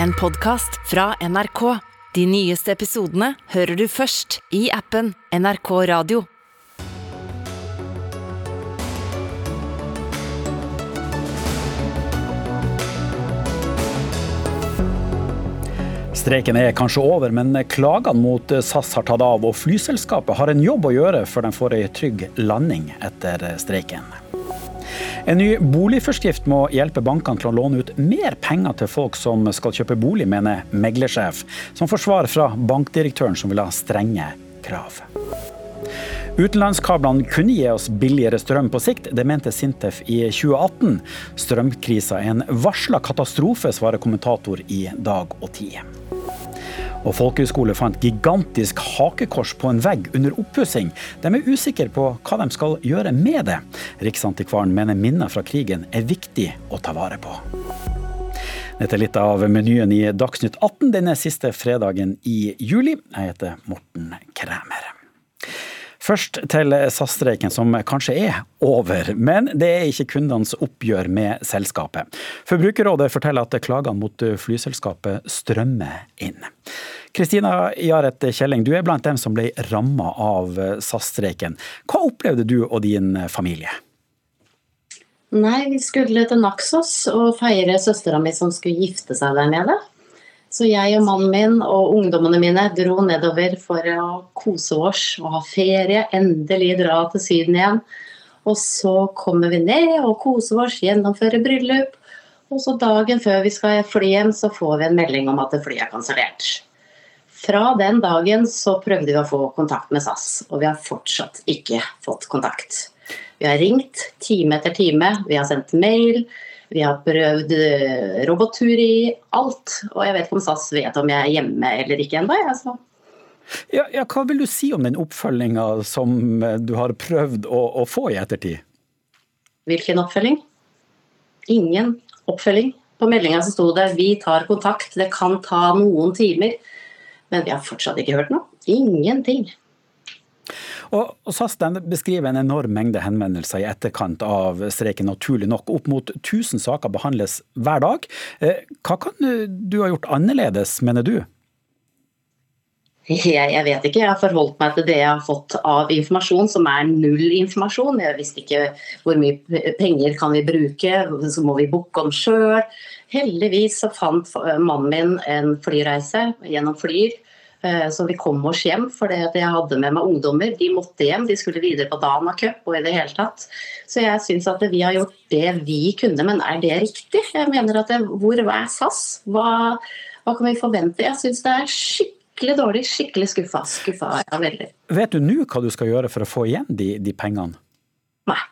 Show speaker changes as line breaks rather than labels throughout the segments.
en podkast fra NRK. De nyeste episodene hører du først i appen NRK Radio.
Streiken er kanskje over, men klagene mot SAS har tatt av, og flyselskapet har en jobb å gjøre før de får ei trygg landing etter streiken. En ny boligforskrift må hjelpe bankene til å låne ut mer penger til folk som skal kjøpe bolig, mener meglersjef, som får svar fra bankdirektøren som vil ha strenge krav. Utenlandskablene kunne gi oss billigere strøm på sikt, det mente Sintef i 2018. Strømkrisa er en varsla katastrofe, svarer kommentator i Dag og Tid. Og folkehøyskole fant gigantisk hakekors på en vegg under oppussing. De er usikre på hva de skal gjøre med det. Riksantikvaren mener minner fra krigen er viktig å ta vare på. Dette er litt av menyen i Dagsnytt 18 denne siste fredagen i juli. Jeg heter Morten Kræmer. Først til SAS-streiken, som kanskje er over. Men det er ikke kundenes oppgjør med selskapet. Forbrukerrådet forteller at klagene mot flyselskapet strømmer inn. Kristina Jaret Kjelling, du er blant dem som ble ramma av SAS-streiken. Hva opplevde du og din familie?
Nei, vi skulle til Naxos og feire søstera mi som skulle gifte seg der nede. Så jeg og mannen min og ungdommene mine dro nedover for å kose oss og ha ferie. Endelig dra til Syden igjen. Og så kommer vi ned og koser oss, gjennomfører bryllup. Og så dagen før vi skal fly hjem, så får vi en melding om at flyet er kansellert. Fra den dagen så prøvde vi å få kontakt med SAS, og vi har fortsatt ikke fått kontakt. Vi har ringt time etter time, vi har sendt mail. Vi har prøvd eh, robottur i alt. Og jeg vet ikke om SAS vet om jeg er hjemme eller ikke ennå. Altså.
Ja, ja, hva vil du si om den oppfølginga som eh, du har prøvd å, å, få i ettertid?
Hvilken oppfølging? Ingen oppfølging. På meldinga sto det 'vi tar kontakt', det kan ta noen timer. Men vi har fortsatt ikke hørt noe. Ingenting.
Og, og SAS beskriver en enorm mengde henvendelser i etterkant av streiken, naturlig nok. Opp mot 1000 saker behandles hver dag. Eh, hva kan du ha gjort annerledes, mener du?
Jeg, vet ikke. Jeg har forholdt meg til det jeg har fått av informasjon, som er null informasjon. Jeg visste ikke hvor mye penger kan vi bruke, så må vi booke om sjøl. Heldigvis så fant mannen min en flyreise gjennom Flyr Eh, så vi kom oss hjem, for jeg hadde med meg ungdommer. De måtte hjem, de skulle videre på Dana Cup og i det hele tatt. Så jeg syns at vi har gjort det vi kunne, men er det riktig? Jeg mener at det, Hvor er SAS? Hva, hva kan vi forvente? Jeg syns det er skikkelig dårlig, skikkelig skuffa. Skuffa ja, veldig.
Vet du nå hva du skal gjøre for å få igjen de, de pengene?
Nei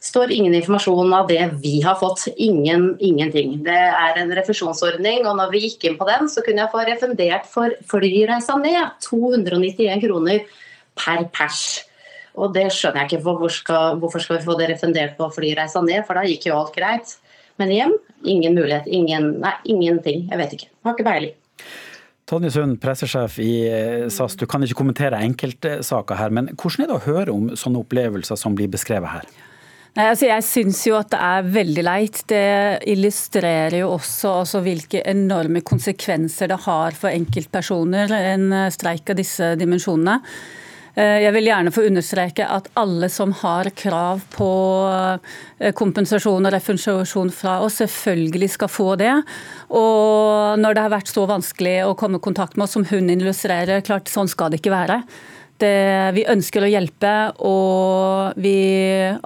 står ingen informasjon av det vi har fått. Ingen, ingenting. Det er en refusjonsordning, og når vi gikk inn på den, så kunne jeg få refundert for flyreisa ned. 291 kroner per pers. Og det skjønner jeg ikke. Hvorfor skal, hvorfor skal vi få det refundert på flyreisa ned, for da gikk jo alt greit. Men hjem, ingen mulighet. Ingen, nei, ingenting. Jeg vet ikke. Har ikke peiling.
Tonje Sund, pressesjef i SAS. Du kan ikke kommentere enkeltsaker her, men hvordan er det å høre om sånne opplevelser som blir beskrevet her?
Nei, altså jeg syns jo at det er veldig leit. Det illustrerer jo også altså hvilke enorme konsekvenser det har for enkeltpersoner, en eh, streik av disse dimensjonene. Eh, jeg vil gjerne få understreke at alle som har krav på eh, kompensasjon og refusjon fra oss, selvfølgelig skal få det. Og når det har vært så vanskelig å komme i kontakt med oss, som hun illustrerer, klart sånn skal det ikke være. Det, vi ønsker å hjelpe, og vi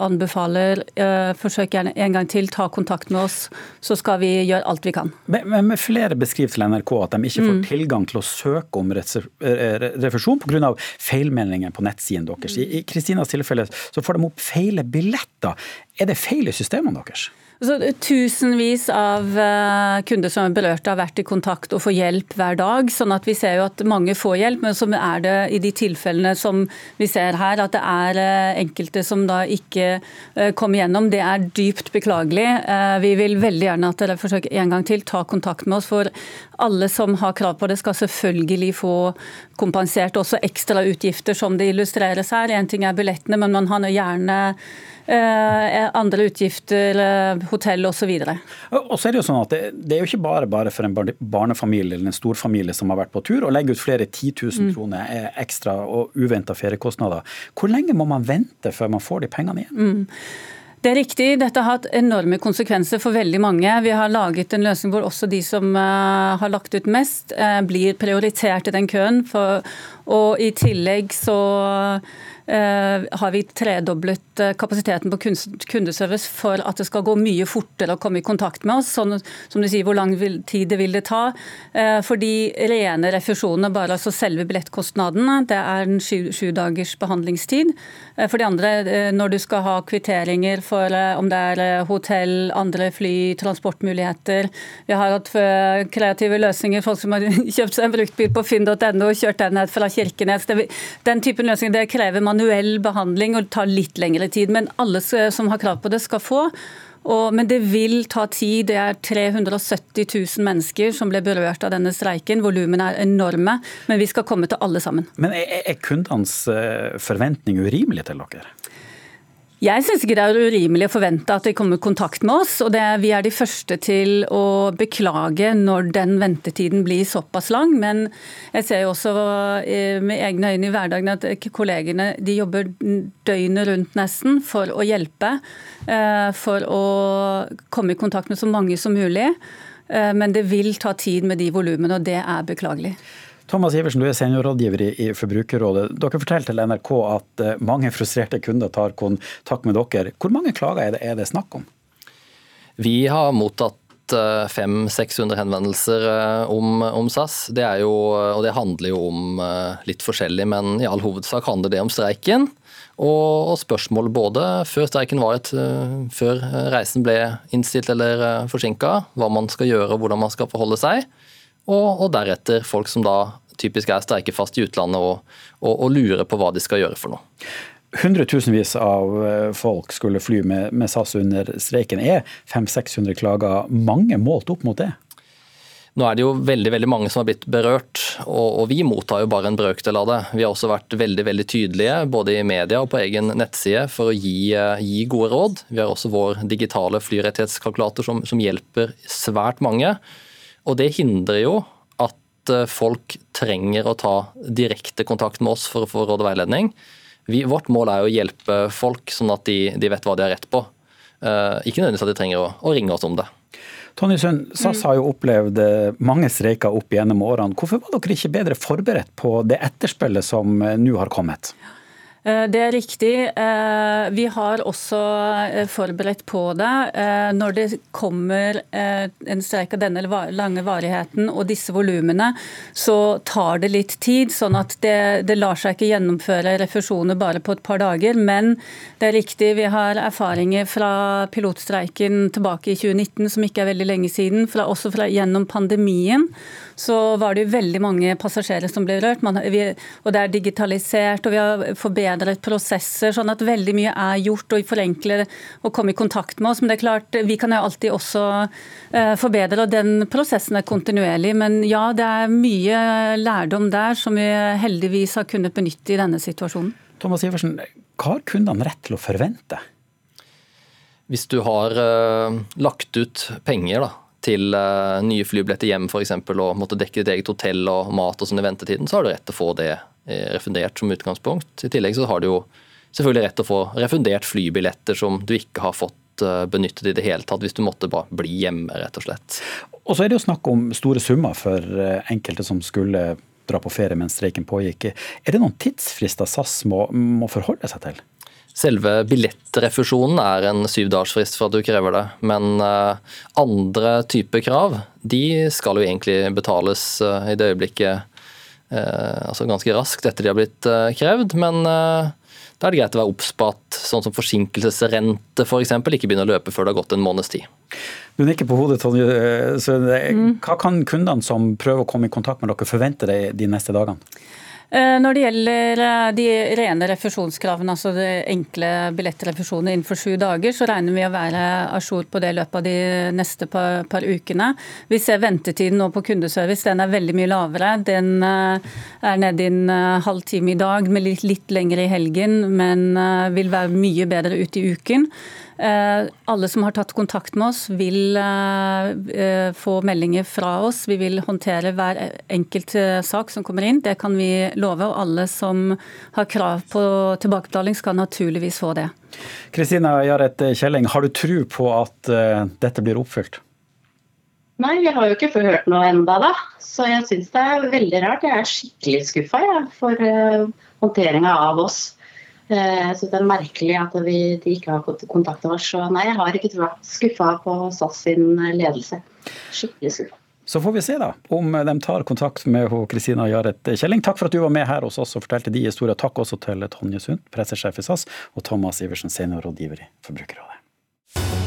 anbefaler eh, forsøk gjerne en gang til, ta kontakt med oss, så skal vi gjøre alt vi kan.
Men, men flere beskriver til NRK at de ikke får mm. tilgang til å søke om eh, refusjon pga. feilmeldinger på nettsiden deres. I Kristinas tilfelle så får de opp feile billetter. Er det feil i systemene deres?
Så tusenvis av eh, kunder som er berørte har vært i kontakt og får hjelp hver dag. sånn at Vi ser jo at mange får hjelp, men som er det i de tilfellene som vi ser her, at det er eh, enkelte som da ikke eh, kommer gjennom. Det er dypt beklagelig. Vi vil veldig gjerne at dere forsøker en gang til ta kontakt med oss. For alle som har krav på det, skal selvfølgelig få kompensert også ekstra utgifter som det illustreres her. Én ting er billettene, men man har gjerne andre utgifter, hotell osv.
Og så er det jo sånn at det, det, er jo ikke bare bare for en barnefamilie eller en storfamilie som har vært på tur, å legge ut flere 10 000 mm. kroner ekstra og uventa feriekostnader. Hvor lenge må man vente før man får de pengene igjen? Mm.
Det er riktig. Dette har hatt enorme konsekvenser for veldig mange. Vi har laget en løsning hvor også de som har lagt ut mest, blir prioritert i den køen. For, og i tillegg så Eh, har vi tredoblet eh, kapasiteten på kundeservice for at det skal gå mye fortere å komme i kontakt med oss. Sånn som du sier, Hvor lang tid det vil det ta? Eh, for de rene refusjonene, bare altså selve billettkostnadene, det er en sju, sju dagers behandlingstid. For de andre, når du skal ha kvitteringer for om det er hotell, andre fly, transportmuligheter Vi har hatt kreative løsninger, folk som har kjøpt seg en bruktbil på finn.no og kjørt den fra Kirkenes. Den typen løsninger det krever man manuell behandling og tar litt lengre tid. Men alle som har krav på det, skal få. Og, men det vil ta tid. Det er 370 000 mennesker som ble berørt av denne streiken. Volumene er enorme, men vi skal komme til alle sammen.
Men er, er kundenes eh, forventning urimelig til dere?
Jeg syns ikke det er urimelig å forvente at de kommer i kontakt med oss. og det, Vi er de første til å beklage når den ventetiden blir såpass lang. Men jeg ser jo også eh, med egne øyne i hverdagen at kollegene de jobber døgnet rundt nesten for å hjelpe. Eh, for å komme i kontakt med så mange som mulig. Eh, men det vil ta tid med de volumene, og det er beklagelig.
Thomas Iversen, du er seniorrådgiver i Forbrukerrådet. Dere forteller til NRK at eh, mange frustrerte kunder tar kontakt med dere. Hvor mange klager er det, er det snakk om?
Vi har mottatt 500-600 eh, henvendelser eh, om, om, SAS. Det jo, det handler jo om litt forskjellig, men i all hovedsak handler det om streiken. Og, og spørsmål både før streiken var et, før reisen ble innstilt eller forsinka, hva man skal gjøre og hvordan man skal forholde seg. Og, og deretter folk som da typisk er streikefast i utlandet og, og, og lurer på hva de skal gjøre for noe.
Hundretusenvis av eh, folk skulle fly med, med SAS under streiken. Er 500-600 klager mange målt opp mot det?
Nå er det jo veldig veldig mange som har blitt berørt, og, og vi mottar jo bare en brøkdel av det. Vi har også vært veldig veldig tydelige, både i media og på egen nettside, for å gi, eh, gi gode råd. Vi har også vår digitale flyrettighetskalkulator som, som hjelper svært mange. Og det hindrer jo Eh, folk trenger å ta direkte kontakt med oss for å få råd og veiledning. Vi, vårt mål er å hjelpe folk sånn at de, de vet hva de har rett på. Uh, ikke nødvendigvis at de trenger å, å ringe oss om det.
Tonje Sund, SAS har jo opplevd eh, mange streiker opp gjennom årene. Hvorfor var dere ikke bedre forberedt på det etterspillet som nå har kommet?
Eh, det er riktig. Eh, vi har også eh, forberedt på det. Når det kommer en streik av denne lange varigheten og disse volumene, så tar det litt tid. sånn at det, det, lar seg ikke gjennomføre refusjoner bare på et par dager. Men det er riktig, vi har erfaringer fra pilotstreiken tilbake i 2019, som ikke er veldig lenge siden. Fra, også fra, gjennom pandemien så var det jo veldig mange passasjerer som ble rørt. Man, vi, og det er digitalisert, og vi har forbedret prosesser. sånn at veldig mye er gjort og vi forenkler å komme i kontakt med oss. Men det er klart, vi kan jo alltid også uh, forbedre, og den prosessen er kontinuerlig. Men ja, det er mye lærdom der som vi heldigvis har kunnet benytte i denne situasjonen.
Thomas Iversen, hva har kundene rett til å forvente?
Hvis du har uh, lagt ut penger da, til uh, nye flybilletter hjem f.eks. og måtte dekke ditt eget hotell og mat og sånn i ventetiden, så har du rett til å få det uh, refundert som utgangspunkt. I tillegg så har du jo selvfølgelig rett til å få refundert flybilletter som du ikke har fått uh, benyttet i det hele tatt, hvis du måtte bare bli hjemme, rett og slett.
Og så er det jo snakk om store summer for enkelte som skulle dra på ferie mens streiken pågikk. Er det noen tidsfrister SAS må, må forholde seg til?
Selve billettrefusjonen er en syvdagersfrist for at du krever det. Men eh, andre typer krav de skal jo egentlig betales eh, i det øyeblikket eh, altså ganske raskt etter de har blitt krevd. Men da er det greit å være obs på at sånn som forsinkelsesrente f.eks. For ikke begynner å løpe før det har gått en måneds tid.
Du nikker på hodet, Tonje. Mm. Hva kan kundene som prøver å komme i kontakt med dere forvente de neste dagene?
Eh, når det gjelder eh, de rene refusjonskravene, altså de enkle billettrefusjoner innenfor sju dager, så regner vi å være à jour på det i løpet av de neste par, par, ukene. Vi ser ventetiden nå på kundeservice, den er veldig mye lavere. Den eh, er nede i en halv time i dag, med litt, litt lengre i helgen, men vil være mye bedre ute i uken. Eh, alle som har tatt kontakt med oss, vil eh, få meldinger fra oss. Vi vil håndtere hver enkelt sak som kommer inn, det kan vi love. Og alle som har krav på tilbakebetaling, skal naturligvis få det.
Kristina Jaret Kjelling, har du tro på at dette blir oppfylt?
Nei, vi har jo ikke hørt noe enda da. Så jeg syns det er veldig rart. Jeg er skikkelig skuffa ja, for håndteringa av oss. Uh, jeg syns det er merkelig at vi, de ikke har kontakta oss. Så nei, jeg har ikke trua. Skuffa på SAS sin ledelse. Skikkelig skuffa.
Så får vi se da, om de tar kontakt med Kristina Jaret Kjelling. Takk for at du var med her hos oss og fortalte de historiene. Takk også til Tonje Sund, pressesjef i SAS, og Thomas Iversen, seniorrådgiver i Forbrukerrådet.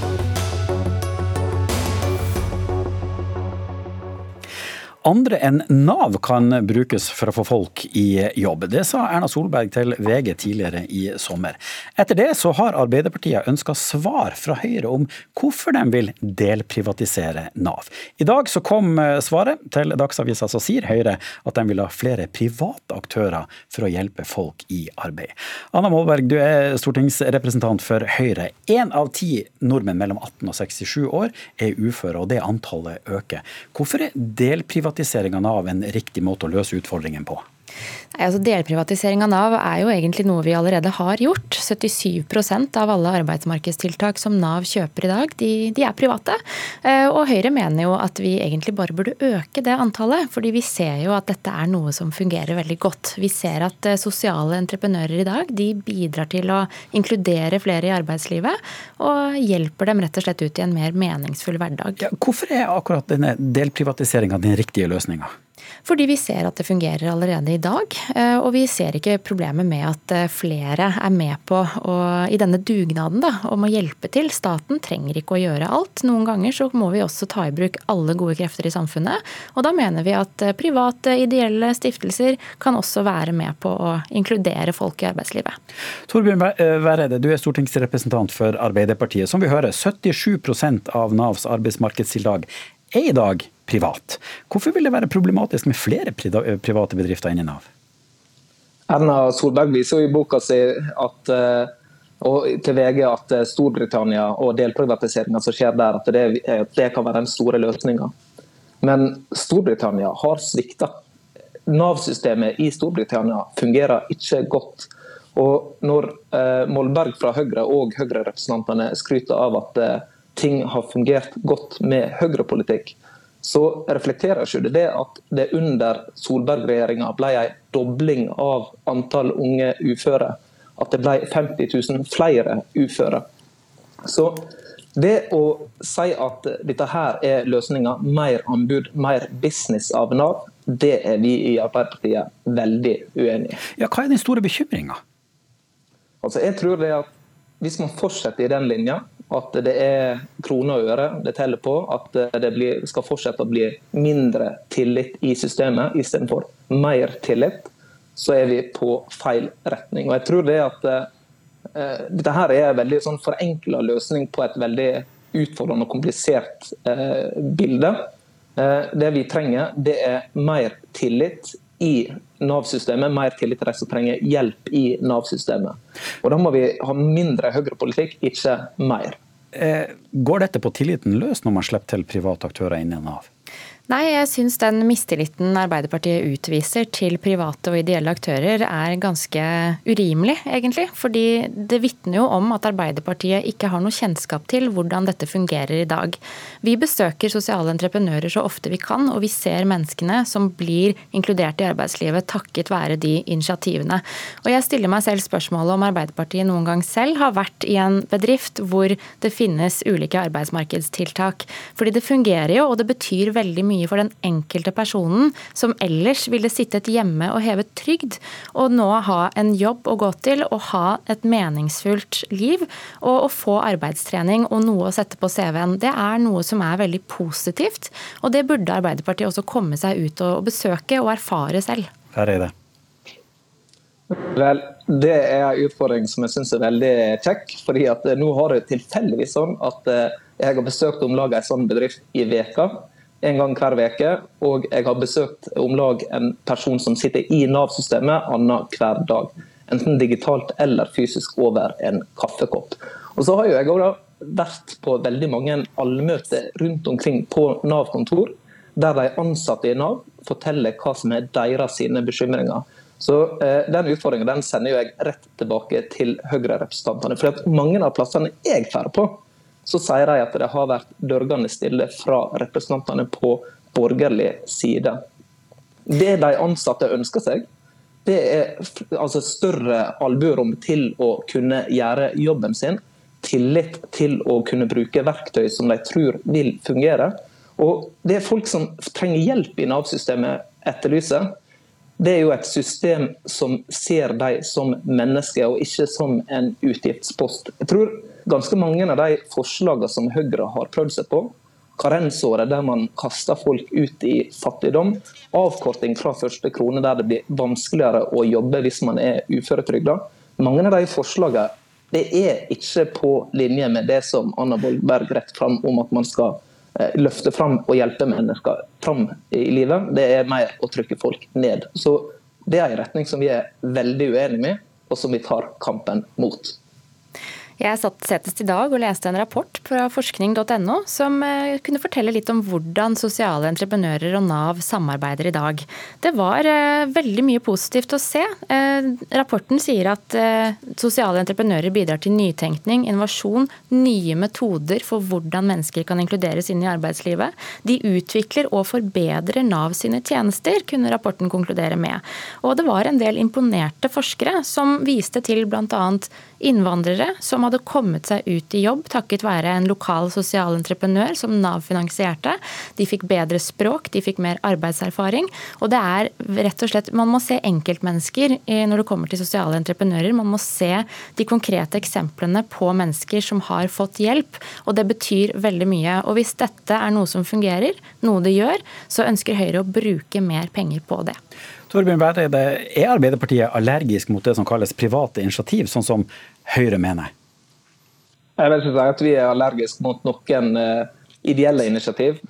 Andre enn Nav kan brukes for å få folk i jobb. Det sa Erna Solberg til VG tidligere i sommer. Etter det så har Arbeiderpartiet ønska svar fra Høyre om hvorfor de vil delprivatisere Nav. I dag så kom eh, svaret til Dagsavisa, så sier Høyre at de vil ha flere private aktører for å hjelpe folk i arbeid. Anna Målberg, du er stortingsrepresentant for Høyre. Én av ti nordmenn mellom 18 og 67 år er uføre, og det antallet øker. Hvorfor er delprivatisering privatisering av en riktig måte å løse utfordringen på?
Altså Delprivatisering av Nav er jo egentlig noe vi allerede har gjort. 77% av alle arbeidsmarkedstiltak som Nav kjøper i dag, de, de, er private. Eh, og Høyre mener jo at vi egentlig bare burde øke det antallet. fordi vi ser jo at dette er noe som fungerer veldig godt. Vi ser at eh, sosiale entreprenører i dag de bidrar til å inkludere flere i arbeidslivet. Og hjelper dem rett og slett ut i en mer meningsfull hverdag.
Ja, hvorfor er akkurat denne delprivatiseringa den riktige løsninga?
Fordi vi ser at det fungerer allerede i dag. Eh, og vi ser ikke problemet med at eh, flere er med på å, i denne dugnaden da, om å hjelpe til. Staten trenger ikke å gjøre alt. Noen ganger så må vi også ta i bruk alle gode krefter i samfunnet. Og da mener vi at eh, private, ideelle stiftelser kan også være med på å inkludere folk i arbeidslivet.
Torbjørn Væreide, du er stortingsrepresentant for Arbeiderpartiet. Som vi hører, 77% av Navs arbeidsmarkedstiltak er i dag privat. Hvorfor vil det være problematisk med flere private bedrifter inni Nav?
Erna Solberg viser jo i boka si at, eh, og til VG at eh, Storbritannia og delprivatiseringa som skjer der, at det, det, kan være den store løsninga. Men Storbritannia har svikta. Nav-systemet i Storbritannia fungerer ikke godt. Og når eh, Molberg fra Høyre og Høyre-representantene skryter av at eh, ting har fungert godt med høyrepolitikk, så reflekterer ikke det at det under Solberg-regjeringa ble en dobling av antall unge uføre. At det ble 50 000 flere uføre. Så det å si at dette her er løsninga, mer anbud, mer business av Nav, det er vi i Arbeiderpartiet veldig uenig i.
Ja, hva er den store bekymringa?
Altså, jeg tror det at hvis man fortsetter i den linja, at det er kroner og øre det teller på. At det blir, skal fortsette å bli mindre tillit i systemet istedenfor mer tillit. Så er vi på feil retning. Og jeg tror det at uh, dette her er en veldig sånn forenkla løsning på et veldig utfordrende og komplisert uh, bilde. Uh, det vi trenger, det er mer tillit i Nav-systemet, mer tillit til de som trenger hjelp i Nav-systemet. Og Da må vi ha mindre høyrepolitikk, ikke mer.
Eh, går dette på tilliten løs når man slipper til private aktører inn i Nav?
Nei, jeg syns den mistilliten Arbeiderpartiet utviser til private og ideelle aktører er ganske urimelig, egentlig. Fordi det vitner jo om at Arbeiderpartiet ikke har noe kjennskap til hvordan dette fungerer i dag. Vi besøker sosiale entreprenører så ofte vi kan, og vi ser menneskene som blir inkludert i arbeidslivet takket være de initiativene. Og jeg stiller meg selv spørsmålet om Arbeiderpartiet noen gang selv har vært i en bedrift hvor det finnes ulike arbeidsmarkedstiltak. Fordi det fungerer jo, og det betyr veldig mye mye for den enkelte personen som ellers ville sittet hjemme og hevet trygd, og nå ha en jobb å gå til og ha et meningsfullt liv og å få arbeidstrening og noe å sette på CV-en. Det er noe som er veldig positivt, og det burde Arbeiderpartiet også komme seg ut og besøke og erfare selv.
Her er det.
Vel, Det er en utfordring som jeg syns er veldig kjekk. fordi at Nå har det tilfeldigvis sånn at eh, jeg har besøkt om lag en sånn bedrift i veka en gang hver uke. Og jeg har besøkt om lag en person som sitter i Nav-systemet annenhver dag. Enten digitalt eller fysisk over en kaffekopp. Og så har jeg også vært på veldig mange allmøter rundt omkring på Nav-kontor, der de ansatte i Nav forteller hva som er deres sine bekymringer. Så eh, Den utfordringen den sender jeg rett tilbake til Høyre-representantene. For mange av plassene jeg drar på, så sier de at det har vært dørgende stille fra representantene på borgerlig side. Det de ansatte ønsker seg, det er altså større albuerom til å kunne gjøre jobben sin. Tillit til å kunne bruke verktøy som de tror vil fungere. Og Det er folk som trenger hjelp i Nav-systemet etterlyser. Det er jo et system som ser dem som mennesker, og ikke som en utgiftspost. Jeg tror ganske mange av de forslagene som Høyre har prøvd seg på, karensåret der man kaster folk ut i fattigdom, avkorting fra første krone der det blir vanskeligere å jobbe hvis man er uføretrygda. Mange av de forslagene det er ikke på linje med det som Anna Bollberg rett fram om at man skal eh, løfte fram og hjelpe mennesker fram i livet. Det er mer å trykke folk ned. Så det er en retning som vi er veldig uenige med, og som vi tar kampen mot.
Jeg satt setest i dag og leste en rapport fra forskning.no som eh, kunne fortelle litt om hvordan sosiale entreprenører og Nav samarbeider i dag. Det var eh, veldig mye positivt å se. Eh, rapporten sier at sosiale entreprenører bidrar til nytenkning, innovasjon, nye metoder for hvordan mennesker kan inkluderes inn i arbeidslivet. De utvikler og forbedrer Nav sine tjenester, kunne rapporten konkludere med. Og det var en del imponerte forskere som viste til bl.a. innvandrere som hadde kommet seg ut i jobb takket være en lokal sosialentreprenør som Nav finansierte. De fikk bedre språk, de fikk mer arbeidserfaring. Og det er rett og slett Man må se enkeltmennesker når det kommer til sosiale entreprenører. Man må se de konkrete eksemplene på mennesker som har fått hjelp. Og det betyr veldig mye. Og hvis dette er noe som fungerer, noe det gjør, så ønsker Høyre å bruke mer penger på det.
Torbjørn Bæreide, er Arbeiderpartiet allergisk mot det som kalles private initiativ, sånn som Høyre mener?
Jeg vil ikke si at vi er allergiske mot noen uh, ideelle initiativ.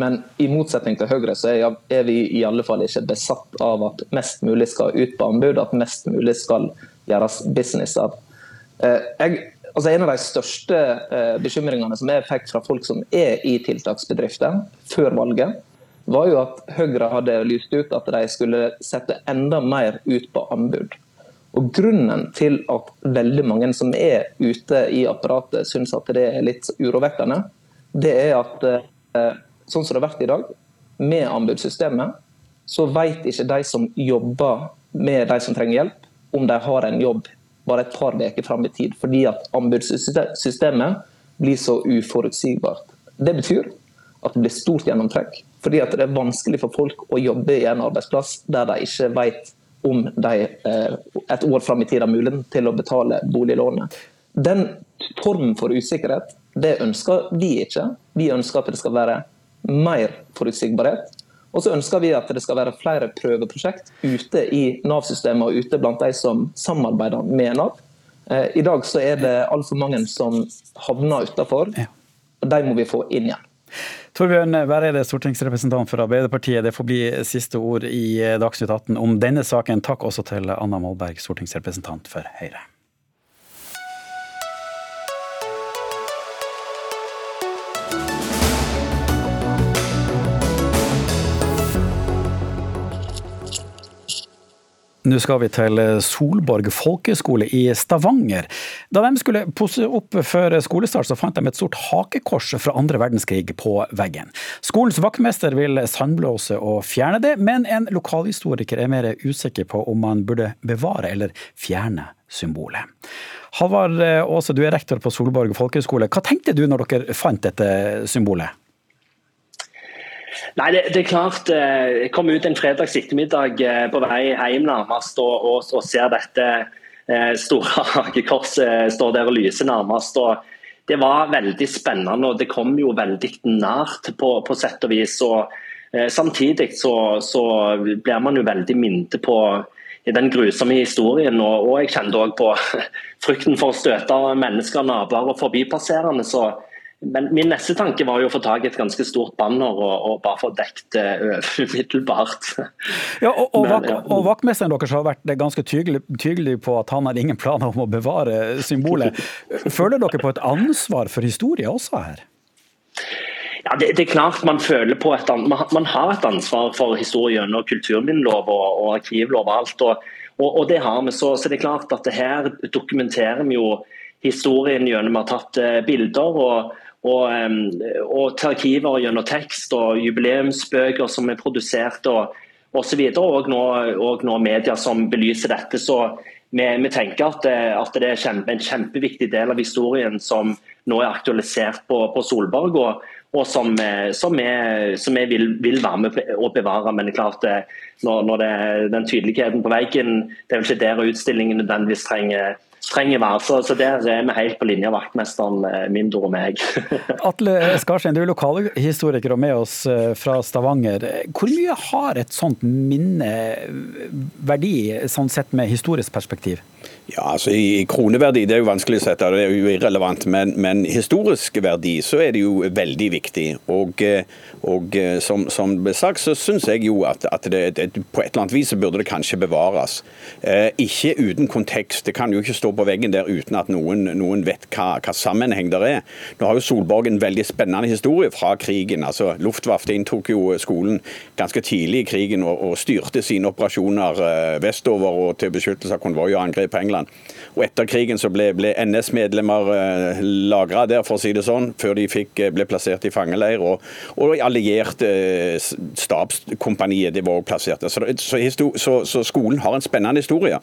Men i motsetning til Høyre så er, vi i alle fall ikke besatt av at mest mulig skal ut på anbud, at mest mulig skal gjøres business av. Uh, jeg, altså en av de største uh, bekymringene som jeg fikk fra folk som er i tiltaksbedrifter før valget, var jo at Høyre hadde lyst ut at de skulle sette enda mer ut på anbud. Og Grunnen til at veldig mange som er ute i apparatet syns at det er litt urovekkende, det er at eh, sånn som det har vært i dag, med anbudssystemet, så vet ikke de som jobber med de som trenger hjelp, om de har en jobb bare et par uker fram i tid. Fordi at anbudssystemet blir så uforutsigbart. Det betyr at det blir stort gjennomtrekk. Fordi at det er vanskelig for folk å jobbe i en arbeidsplass der de ikke vet om de eh, et år fram i tid har muligheten til å betale boliglånet. Den formen for usikkerhet det ønsker vi ikke. Vi ønsker at det skal være mer forutsigbarhet. Og så ønsker vi at det skal være flere prøveprosjekt ute i Nav-systemet og ute blant de som samarbeider med Nav. Eh, I dag så er det altfor mange som havner utafor. De må vi få inn igjen.
Torbjørn Væreide, stortingsrepresentant for Arbeiderpartiet. Det får bli siste ord i Dagsnytt 18 om denne saken. Takk også til Anna Molberg, stortingsrepresentant for Høyre. Nå skal vi til Solborg folkeskole i Stavanger. Da de skulle pusse opp før skolestart, så fant de et stort hakekors fra andre verdenskrig på veggen. Skolens vaktmester vil sandblåse og fjerne det, men en lokalhistoriker er mer usikker på om man burde bevare eller fjerne symbolet. Halvard Aase, du er rektor på Solborg folkeskole. Hva tenkte du når dere fant dette symbolet?
Nei, det, det, er klart. Eh, jeg kom ut en fredags ettermiddag eh, på vei hjem nærmest og, og, og ser dette eh, store hakekorset stå der og lyse nærmest. og Det var veldig spennende og det kom jo veldig nært på, på sett og vis. og Samtidig så, så, blir man jo veldig minnet på den grusomme historien. Og, og jeg kjente òg på frykten for å støte mennesker, naboer og forbipasserende. så men min neste tanke var jo å få tak i et ganske stort banner og, og bare få dekket det umiddelbart.
Ja, og, og, Men, ja. og, vaktmesteren deres har vært ganske tydelig, tydelig, på at han har ingen planer om å bevare symbolet. Føler dere på et ansvar for historie også her?
Ja, det, det, er klart Man føler på et, man, har et ansvar for historien gjennom kulturminnelov og, og arkivlov og alt. Og, og, det har vi. Så, så, det er klart at det her dokumenterer vi jo historien gjennom å ha tatt uh, bilder. og og, og til arkiver gjennom tekst og jubileumsbøker som er produsert og osv. Og, og, nå, og nå media som belyser dette. Så vi, vi tenker at at det er kjempe, en kjempeviktig del av historien som nå er aktualisert på, på Solberg. og, og som, som, vi, som jeg vil, vil, være med å bevare. Men det er klart det, når, når det, den tydeligheten på veggen, det er vel ikke der utstillingen nødvendigvis trenger trenger være. Så, så, der er vi helt på linje, vaktmesteren mindre Mindor og meg.
Atle Skarstein, du er lokalhistoriker og med oss eh, fra Stavanger. Hvor mye har et sånt minne verdi, sånn sett med historisk perspektiv?
Ja, altså i kroneverdi det er jo vanskelig å sette, det er jo irrelevant. Men, men historisk verdi så er det jo veldig viktig. Og, eh, og eh, som, som ble sagt, så syns jeg jo at, at det, det, på et eller annet vis så burde det kanskje bevares. Eh, ikke uten kontekst. Det kan jo ikke stå på veggen der uten at noen, noen vet hva, hva, sammenheng der er. Nå har jo Solborg en veldig spennende historie fra krigen. altså Luftwaffe inntok jo skolen ganske tidlig i krigen og, og styrte sine operasjoner eh, vestover og til beskyttelse av konvoi og angrep på England. Og Etter krigen så ble, ble NS-medlemmer eh, lagra der, for å si det sånn, før de fikk, eh, ble plassert i fangeleir. Og, og allierte eh, stabskompaniet de var også plassert der. Så, så, så, så skolen har en spennende historie.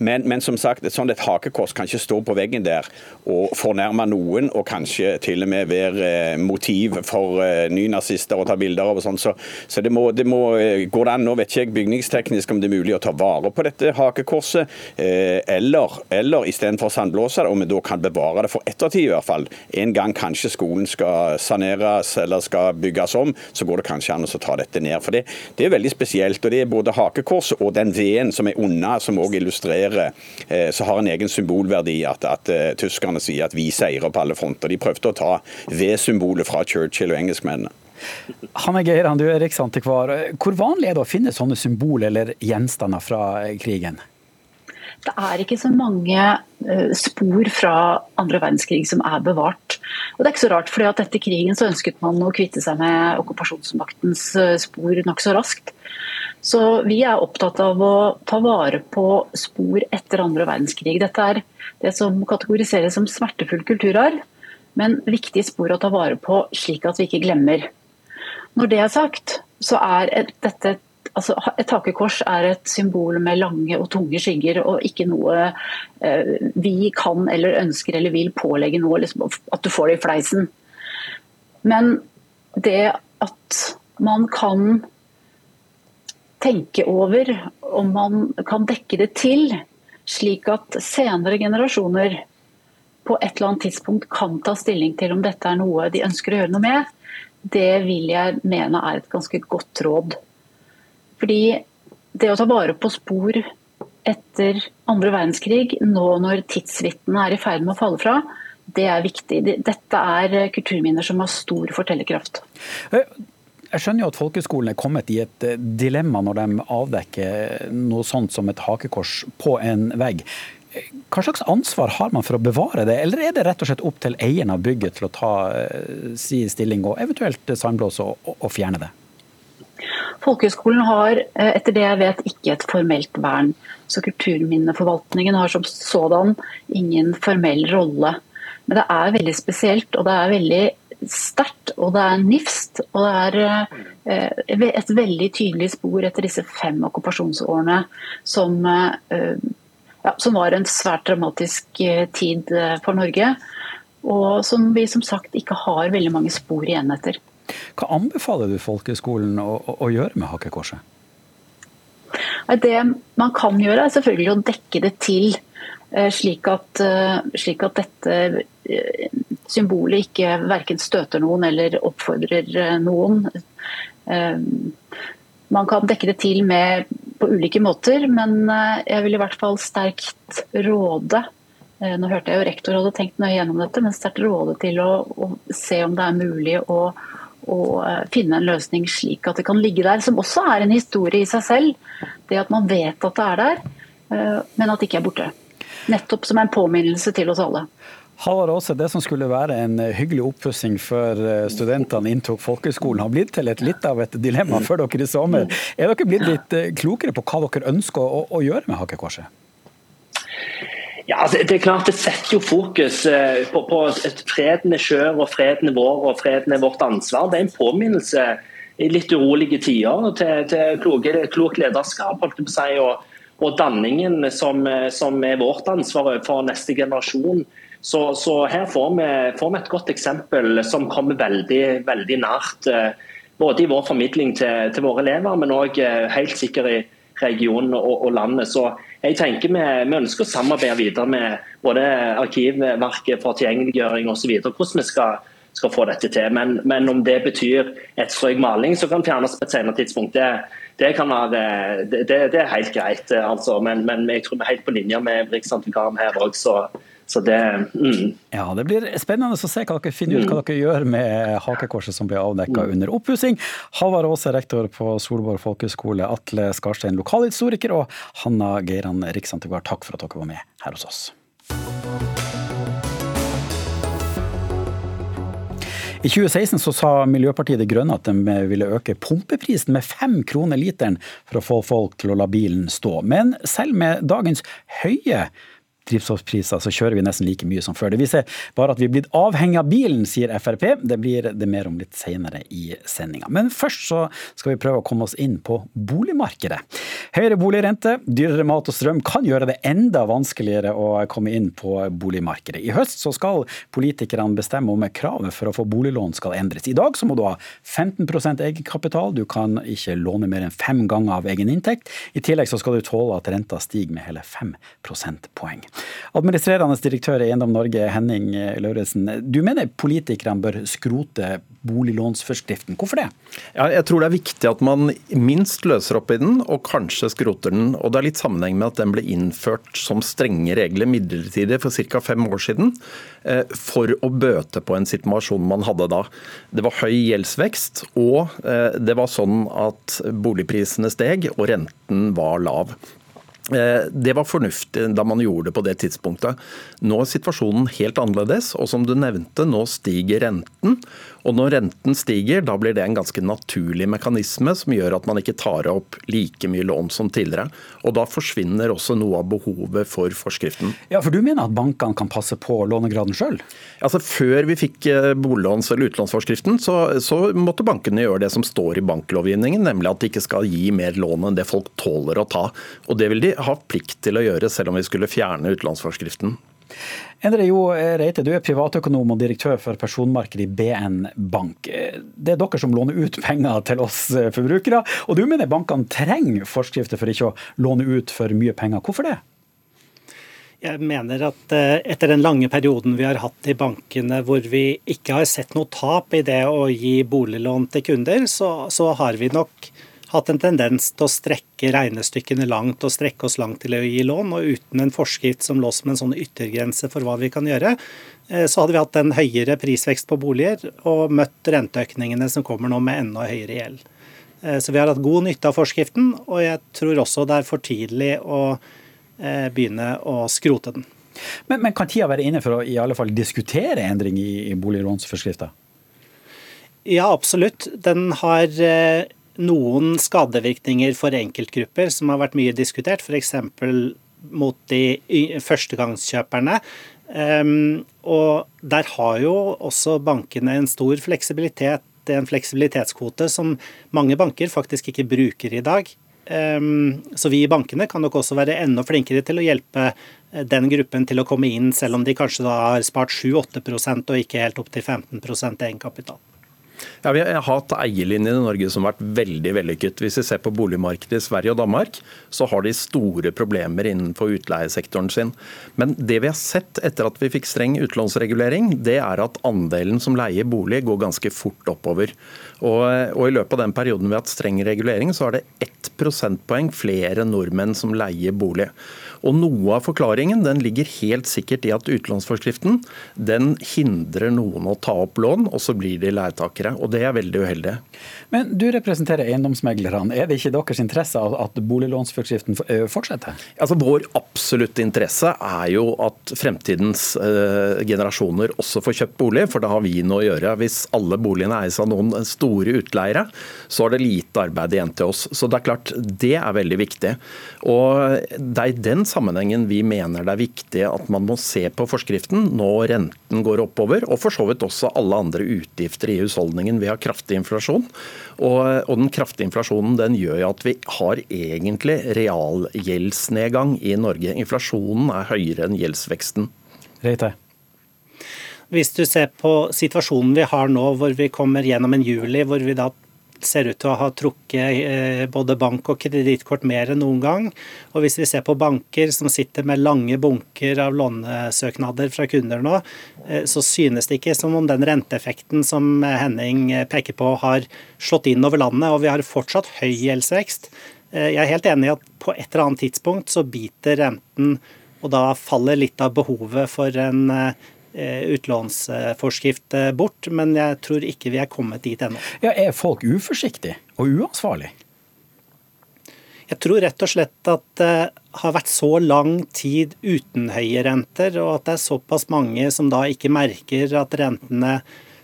Men, men, som sagt, et sånt et hakekors kan ikke stå på veggen der og fornærme noen, og kanskje til og med være eh, motiv for eh, nynazister å ta bilder av. og sånt. Så, så det, må, det må, eh, går an, nå vet ikke jeg bygningsteknisk om det er mulig å ta vare på dette hakekorset, eller, eller istedenfor sandblåse det, om vi da kan bevare det for ettertid i hvert fall. En gang kanskje skolen skal saneres eller skal bygges om, så går det kanskje an å ta dette ned. For det, det er veldig spesielt. og Det er både hakekorset og den veden som er unna, som òg illustrerer seiere, eh, så har en egen symbolverdi at, at uh, tyskerne sier at vi seirer på alle fronter. De prøvde å ta V-symbolet fra Churchill og engelskmennene.
Hanne Geiran, du er riksantikvar. Hvor vanlig er det å finne sånne symboler eller gjenstander fra krigen?
Det er ikke så mange spor fra andre verdenskrig som er bevart. Og Det er ikke så rart, for etter krigen så ønsket man å kvitte seg med okkupasjonsmaktens spor nokså raskt. Så vi er opptatt av å ta vare på spor etter andre verdenskrig. Dette er det som kategoriseres som smertefull kulturarv, men viktige spor å ta vare på slik at vi ikke glemmer. Når det er sagt, så er dette et, altså Et hakekors er et symbol med lange og tunge skygger, og ikke noe eh, vi kan eller ønsker eller vil pålegge noe, liksom, at du får det i fleisen. Men det at man kan tenke over om man kan dekke det til, slik at senere generasjoner på et eller annet tidspunkt kan ta stilling til om dette er noe de ønsker å gjøre noe med, det vil jeg mene er et ganske godt råd. Fordi det å ta vare på spor etter andre verdenskrig, nå når tidsvitnene er i ferd med å falle fra, det er viktig. Dette er kulturminner som har stor fortellerkraft.
Eh, jeg skjønner jo at folkeskolen er kommet i et eh, dilemma når de avdekker noe sånt som et hakekors på en vegg. Hva slags ansvar har man for å bevare det, eller er det rett og slett opp til eieren av bygget til å ta eh, si stilling og eventuelt sandblåse og, og fjerne det?
Folkehøgskolen har eh, etter det jeg vet ikke et formelt vern. Så Kulturminneforvaltningen har som sådan ingen formell rolle. Men det er veldig spesielt, og det er veldig sterkt, og det er nifst. Og det er eh, et veldig tydelig spor etter disse fem okkupasjonsårene som, eh, ja, som var en svært dramatisk tid for Norge. Og som vi som sagt ikke har veldig mange spor igjen etter.
Hva anbefaler du folkeskolen å, å gjøre med hakekorset?
Det man kan gjøre, er selvfølgelig å dekke det til. Slik at, slik at dette symbolet ikke verken støter noen eller oppfordrer eh, noen. Eh, man kan dekke det til med på ulike måter, men eh, jeg vil i hvert fall sterkt råde Nå hørte jeg jo rektor hadde tenkt nøye gjennom dette, men sterkt råde til å, å, se om det er mulig å, å, finne en løsning slik at det kan ligge der. Som også er en historie i seg selv. Det at man vet at det er der, men at det ikke er borte. Nettopp som en påminnelse til oss alle.
Halvard Aase, det som skulle være en hyggelig oppussing før eh, studentene inntok folkehøgskolen, har blitt til et litt av et dilemma for dere i sommer. Er dere blitt litt eh, klokere på hva dere ønsker å, å gjøre med hakekorset?
Ja, altså, det er klart det setter jo fokus eh, på, på freden er skjør, og freden er vår og freden er vårt ansvar. Det er en påminnelse i litt urolige tider til, til klokt klok lederskap. holdt jeg på å og og danningen som, som, er vårt ansvar for neste generasjon. Så, så her får vi, får vi, et godt eksempel som kommer veldig, veldig nært. Eh, både i vår formidling til, til våre elever, men òg eh, helt sikkert i regionen og, og, landet. Så jeg tenker vi, vi, ønsker å samarbeide videre med både Arkivverket for tilgjengeliggjøring osv. Hvordan vi skal, skal, få dette til. Men, men, om det betyr et strøk maling som kan fjernes på et senere tidspunkt, det, det, være, det, det, er helt greit. Altså. Men, men, jeg tror vi er helt på linje med Riksantikvaren her òg. Det mm.
Ja, det blir spennende å se hva dere finner ut hva mm. dere gjør med hakekorset som ble avdekka mm. under oppussing. Halvard Aase, rektor på Solborg folkehøgskole, Atle Skarstein, lokalhistoriker, og Hanna Geiran, riksantikvar, takk for at dere var med her hos oss. I 2016 så sa Miljøpartiet De Grønne at de ville øke pumpeprisen med fem kroner literen for å få folk til å la bilen stå. Men selv med dagens høye drivstoffpriser, så kjører vi nesten like mye som før. Det viser bare at vi er blitt avhengig av bilen, sier Frp. Det blir det mer om litt senere i sendinga. Men først så skal vi prøve å komme oss inn på boligmarkedet. Høyere boligrente, dyrere mat og strøm kan gjøre det enda vanskeligere å komme inn på boligmarkedet. I høst så skal politikerne bestemme om kravet for å få boliglån skal endres. I dag så må du ha 15% egenkapital, du kan ikke låne mer enn fem ganger av egen inntekt. I tillegg så skal du tåle at renta stiger med hele fem prosentpoeng. Administrerende direktør i Eiendom Norge, Henning Lauritzen. Du mener politikerne bør skrote boliglånsforskriften. Hvorfor det?
Ja, jeg tror det er viktig at man minst løser opp i den, og kanskje skroter den. Og Det er litt sammenheng med at den ble innført som strenge regler midlertidig for ca. fem år siden. Eh, for å bøte på en situasjon man hadde da. Det var høy gjeldsvekst, og eh, det var sånn at boligprisene steg og renten var lav. Eh, det var fornuftig da man gjorde det på det tidspunktet. Nå er situasjonen helt annerledes, og som du nevnte, nå stiger renten. Og når renten stiger, da blir det en ganske naturlig mekanisme som gjør at man ikke tar opp like mye lån som tidligere. Og da forsvinner også noe av behovet for forskriften.
Ja, For du mener at bankene kan passe på lånegraden sjøl?
Altså, før vi fikk eh, boliglåns- eller utlånsforskriften, så, så, måtte bankene gjøre det som står i banklovgivningen, nemlig at de ikke skal gi mer lån enn det folk tåler å ta. Og det vil de ha plikt til å gjøre, selv om vi skulle fjerne utlånsforskriften.
Endre Jo Reite, du er privatøkonom og direktør for personmarkedet i BN Bank. Det er dere som låner ut penger til oss forbrukere, og du mener bankene trenger forskrifter for ikke å låne ut for mye penger. Hvorfor det?
Jeg mener at eh, etter den lange perioden vi har hatt i bankene hvor vi ikke har sett noe tap i det å gi boliglån til kunder, så, så har vi nok hatt en tendens til å strekke regnestykkene langt og strekke oss langt til å gi lån. Og uten en forskrift som lå som en sånn yttergrense for hva vi kan gjøre, eh, så hadde vi hatt en høyere prisvekst på boliger og møtt renteøkningene som kommer nå med enda høyere gjeld. Eh, så vi har hatt god nytte av forskriften, og jeg tror også det er for tidlig å eh, begynne å skrote den.
Men, men kan tida være inne for å i alle fall diskutere endring i, i boliglånsforskrifta?
Ja, absolutt. Den har noen skadevirkninger for enkeltgrupper som har vært mye diskutert, f.eks. mot de førstegangskjøperne. Um, og der har jo også bankene en stor fleksibilitet, en fleksibilitetskvote som mange banker faktisk ikke bruker i dag. Um, så vi i bankene kan nok også være enda flinkere til å hjelpe den gruppen til å komme inn, selv om de kanskje da har spart 7-8% og ikke helt opp til 15% egenkapital.
Ja, Vi har hatt eierlinjen i Norge som har vært veldig vellykket. Hvis vi ser på boligmarkedet i Sverige og Danmark, så har de store problemer innenfor utleiesektoren sin. Men det vi har sett etter at vi fikk streng utlånsregulering, det er at andelen som leier bolig går ganske fort oppover. Og, og I løpet av den perioden vi har hatt streng regulering, så er det ett prosentpoeng flere nordmenn som leier bolig. Og Noe av forklaringen den ligger helt sikkert i at utlånsforskriften den hindrer noen å ta opp lån, og så blir de leietakere. og Det er veldig uheldig.
Men Du representerer eiendomsmeglerne. Er det ikke deres interesse at boliglånsforskriften fortsetter?
Altså Vår absolutte interesse er jo at fremtidens eh, generasjoner også får kjøpt bolig, for da har vi noe å gjøre. Hvis alle boligene eies av noen store utleiere, så er det lite arbeid igjen til oss. Så det er klart, det er veldig viktig. Og Det er i den sammenhengen vi mener det er viktig at man må se på forskriften når renten går oppover, og for så vidt også alle andre utgifter i husholdningen. Vi har kraftig inflasjon, og, og den kraftige inflasjonen den gjør jo at vi har egentlig realgjeldsnedgang i Norge. Inflasjonen er høyere enn gjeldsveksten.
Reite.
Hvis du ser på situasjonen vi har nå, hvor vi kommer gjennom en juli hvor vi da ser ut til å ha trukket eh, både bank og kredittkort mer enn noen gang. Og hvis vi ser på banker som sitter med lange bunker av lånesøknader fra kunder nå, eh, så synes det ikke som om den renteeffekten som Henning peker på, har slått inn over landet, og vi har fortsatt høy gjeldsvekst. Eh, jeg er helt enig i at på et eller annet tidspunkt så biter renten, og da faller litt av behovet for en Eh, utlånsforskrift eh, bort, men jeg tror ikke vi er kommet dit ennå.
Ja, er folk uforsiktige og uansvarlige?
Jeg tror rett og slett at det har vært så lang tid uten høye renter, og at det er såpass mange som da ikke merker at rentene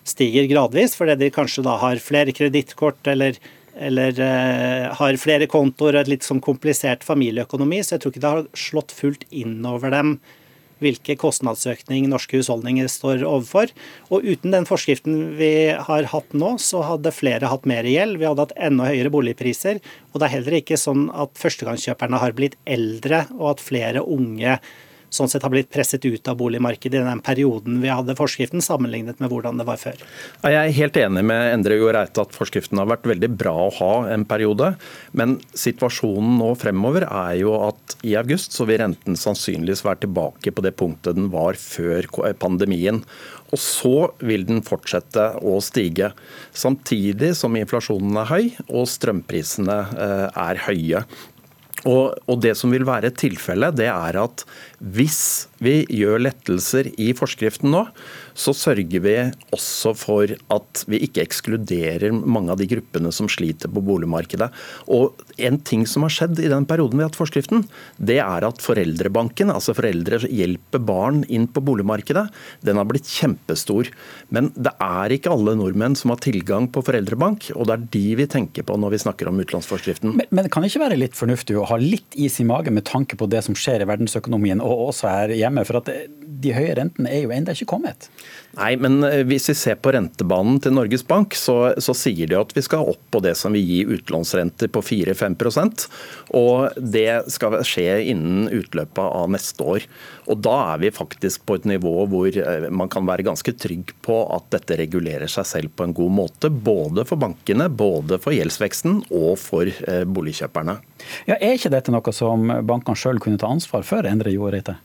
stiger gradvis, fordi de kanskje da har flere kredittkort eller, eller eh, har flere kontoer og et litt sånn komplisert familieøkonomi. Så jeg tror ikke det har slått fullt inn over dem hvilke kostnadsøkning norske husholdninger står overfor. Og uten den forskriften vi har hatt nå, så hadde flere hatt mer gjeld. Vi hadde hatt enda høyere boligpriser. Og det er heller ikke sånn at førstegangskjøperne har blitt eldre, og at flere unge sånn sett har blitt presset ut av boligmarkedet i den perioden vi hadde forskriften, sammenlignet med hvordan det var før.
Jeg er helt enig med Endre Jo at forskriften har vært veldig bra å ha en periode. Men situasjonen nå fremover er jo at i august så vil renten sannsynligvis være tilbake på det punktet den var før pandemien. Og så vil den fortsette å stige. Samtidig som inflasjonen er høy og strømprisene eh, er høye. Og, og, Det som vil være tilfellet, det er at hvis vi gjør lettelser i forskriften nå, så sørger vi også for at vi ikke ekskluderer mange av de gruppene som sliter på boligmarkedet. Og En ting som har skjedd i den perioden vi har hatt forskriften, det er at foreldrebanken, altså foreldre hjelper barn inn på boligmarkedet, den har blitt kjempestor. Men det er ikke alle nordmenn som har tilgang på foreldrebank, og det er de vi tenker på når vi snakker om utlånsforskriften.
Men, men det kan ikke være litt fornuftig å ha litt is i magen med tanke på det som skjer i verdensøkonomien og også her hjemme? For at de høye rentene er jo ennå ikke kommet.
Nei, men eh, hvis vi ser på rentebanen til Norges Bank, så, så sier de at vi skal opp på det som vil gi utlånsrenter på 4-5% og Det skal skje innen utløpet av neste år. Og Da er vi faktisk på et nivå hvor eh, man kan være ganske trygg på at dette regulerer seg selv på en god måte. Både for bankene, både for gjeldsveksten og for eh, boligkjøperne.
Ja, Er ikke dette noe som bankene sjøl kunne ta ansvar for, Endre Joreite?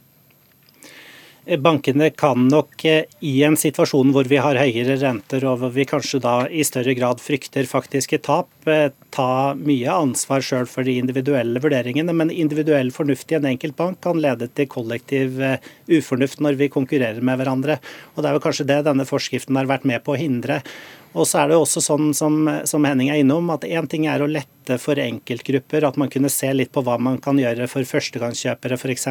Bankene kan nok eh, i en situasjon hvor vi har høyere renter og hvor vi kanskje da i større grad frykter faktiske tap, eh, ta mye ansvar sjøl for de individuelle vurderingene. Men individuell fornuft i en enkelt bank kan lede til kollektiv eh, ufornuft når vi konkurrerer med hverandre. Og Det er vel kanskje det denne forskriften har vært med på å hindre. Og så er det jo også sånn som, som Henning er innom, at én ting er å lette for enkeltgrupper, at man kunne se litt på hva man kan gjøre for førstegangskjøpere f.eks.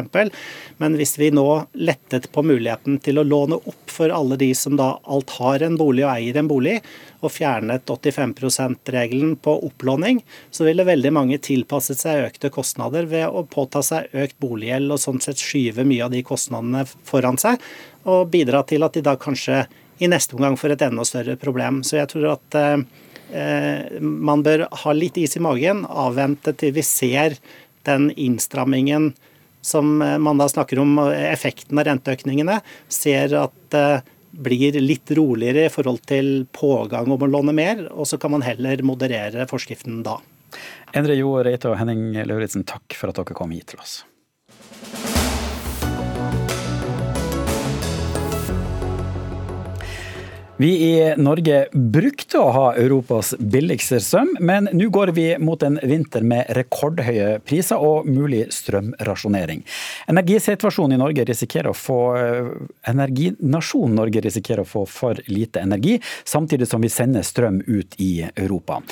Men hvis vi nå lettet på muligheten til å låne opp for alle de som da alt har en bolig og eier en bolig, og fjernet 85 %-regelen på opplåning, så ville veldig mange tilpasset seg økte kostnader ved å påta seg økt boliggjeld og sånn sett skyve mye av de kostnadene foran seg, og bidra til at de da kanskje i neste omgang får et enda større problem. Så jeg tror at eh, man bør ha litt is i magen, avvente til vi ser den innstrammingen som eh, man da snakker om, effekten av renteøkningene, ser at det blir litt roligere i forhold til pågang om å låne mer, og så kan man heller moderere forskriften da.
Endre Jo Reite og Henning Lauritzen, takk for at dere kom hit til oss. Vi i Norge brukte å ha Europas billigste strøm, men nå går vi mot en vinter med rekordhøye priser og mulig strømrasjonering. Energisituasjonen i Norge risikerer å få eh, Energinasjonen Norge risikerer å få for lite energi, samtidig som vi sender strøm ut i Europa.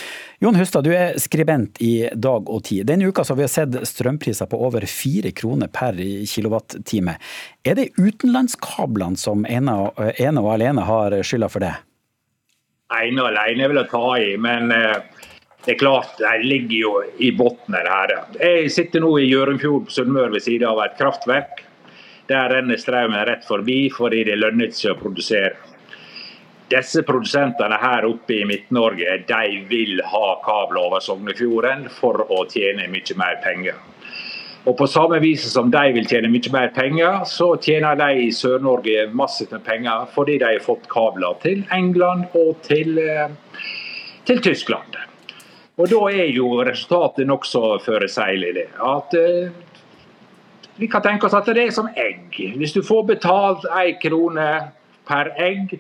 Jon Hustad, du er skribent i Dag og Tid. Denne uka har vi sett strømpriser på over fire kroner per kilowattime. Er det utenlandskablene som ene, ene og alene har skylda for det?
Ene og alene vil jeg ta i, men eh, det er klart det ligger jo i bunnen her. Jeg sitter nå i Hjørundfjord på Sunnmøre ved siden av et kraftverk. Der renner strømmen rett forbi fordi det lønner seg å produsere. Disse produsentene her oppe i Midt-Norge de vil ha kabler over Sognefjorden for å tjene mye mer penger. Og På samme vis som de vil tjene mye mer penger, så tjener de i Sør-Norge massivt med penger fordi de har fått kabler til England og til, eh, til Tyskland. Og Da er jo resultatet nokså forutsigelig. At uh, vi kan tenke oss at det er som egg. Hvis du får betalt én krone per egg,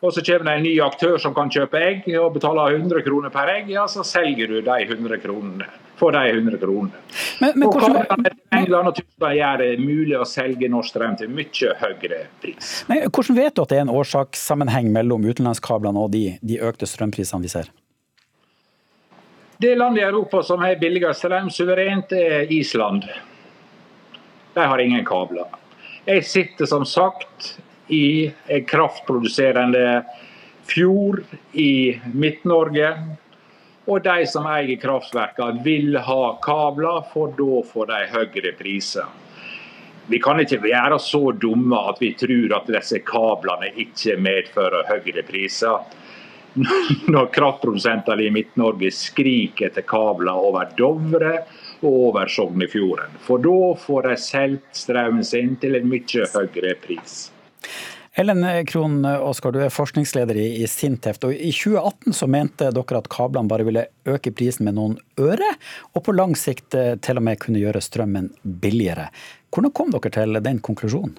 og så kommer det en ny aktør som kan kjøpe egg og betaler 100 kroner per egg, ja, så selger du de 100 kronene for de 100 kronene. Men, men hvordan... England og Tyskland gjør det mulig å selge norsk strøm til mye høyere pris.
Men hvordan vet du at det er en årsakssammenheng mellom utenlandskablene og de, de økte strømprisene vi ser?
Det landet i Europa som har billigst strøm suverent, er Island. De har ingen kabler. Jeg sitter som sagt i en kraftproduserende fjord i Midt-Norge. Og de som eier kraftverkene vil ha kabler, for da får de høyere priser. Vi kan ikke være så dumme at vi tror at disse kablene ikke medfører høyere priser. Når kraftprodusentene i Midt-Norge skriker etter kabler over Dovre og over Sognefjorden. For da får de solgt strømmen sin til en mye høyere pris.
Ellen Krohn Oskar, du er forskningsleder i Sinteft. og I 2018 så mente dere at kablene bare ville øke prisen med noen øre, og på lang sikt eh, til og med kunne gjøre strømmen billigere. Hvordan kom dere til den konklusjonen?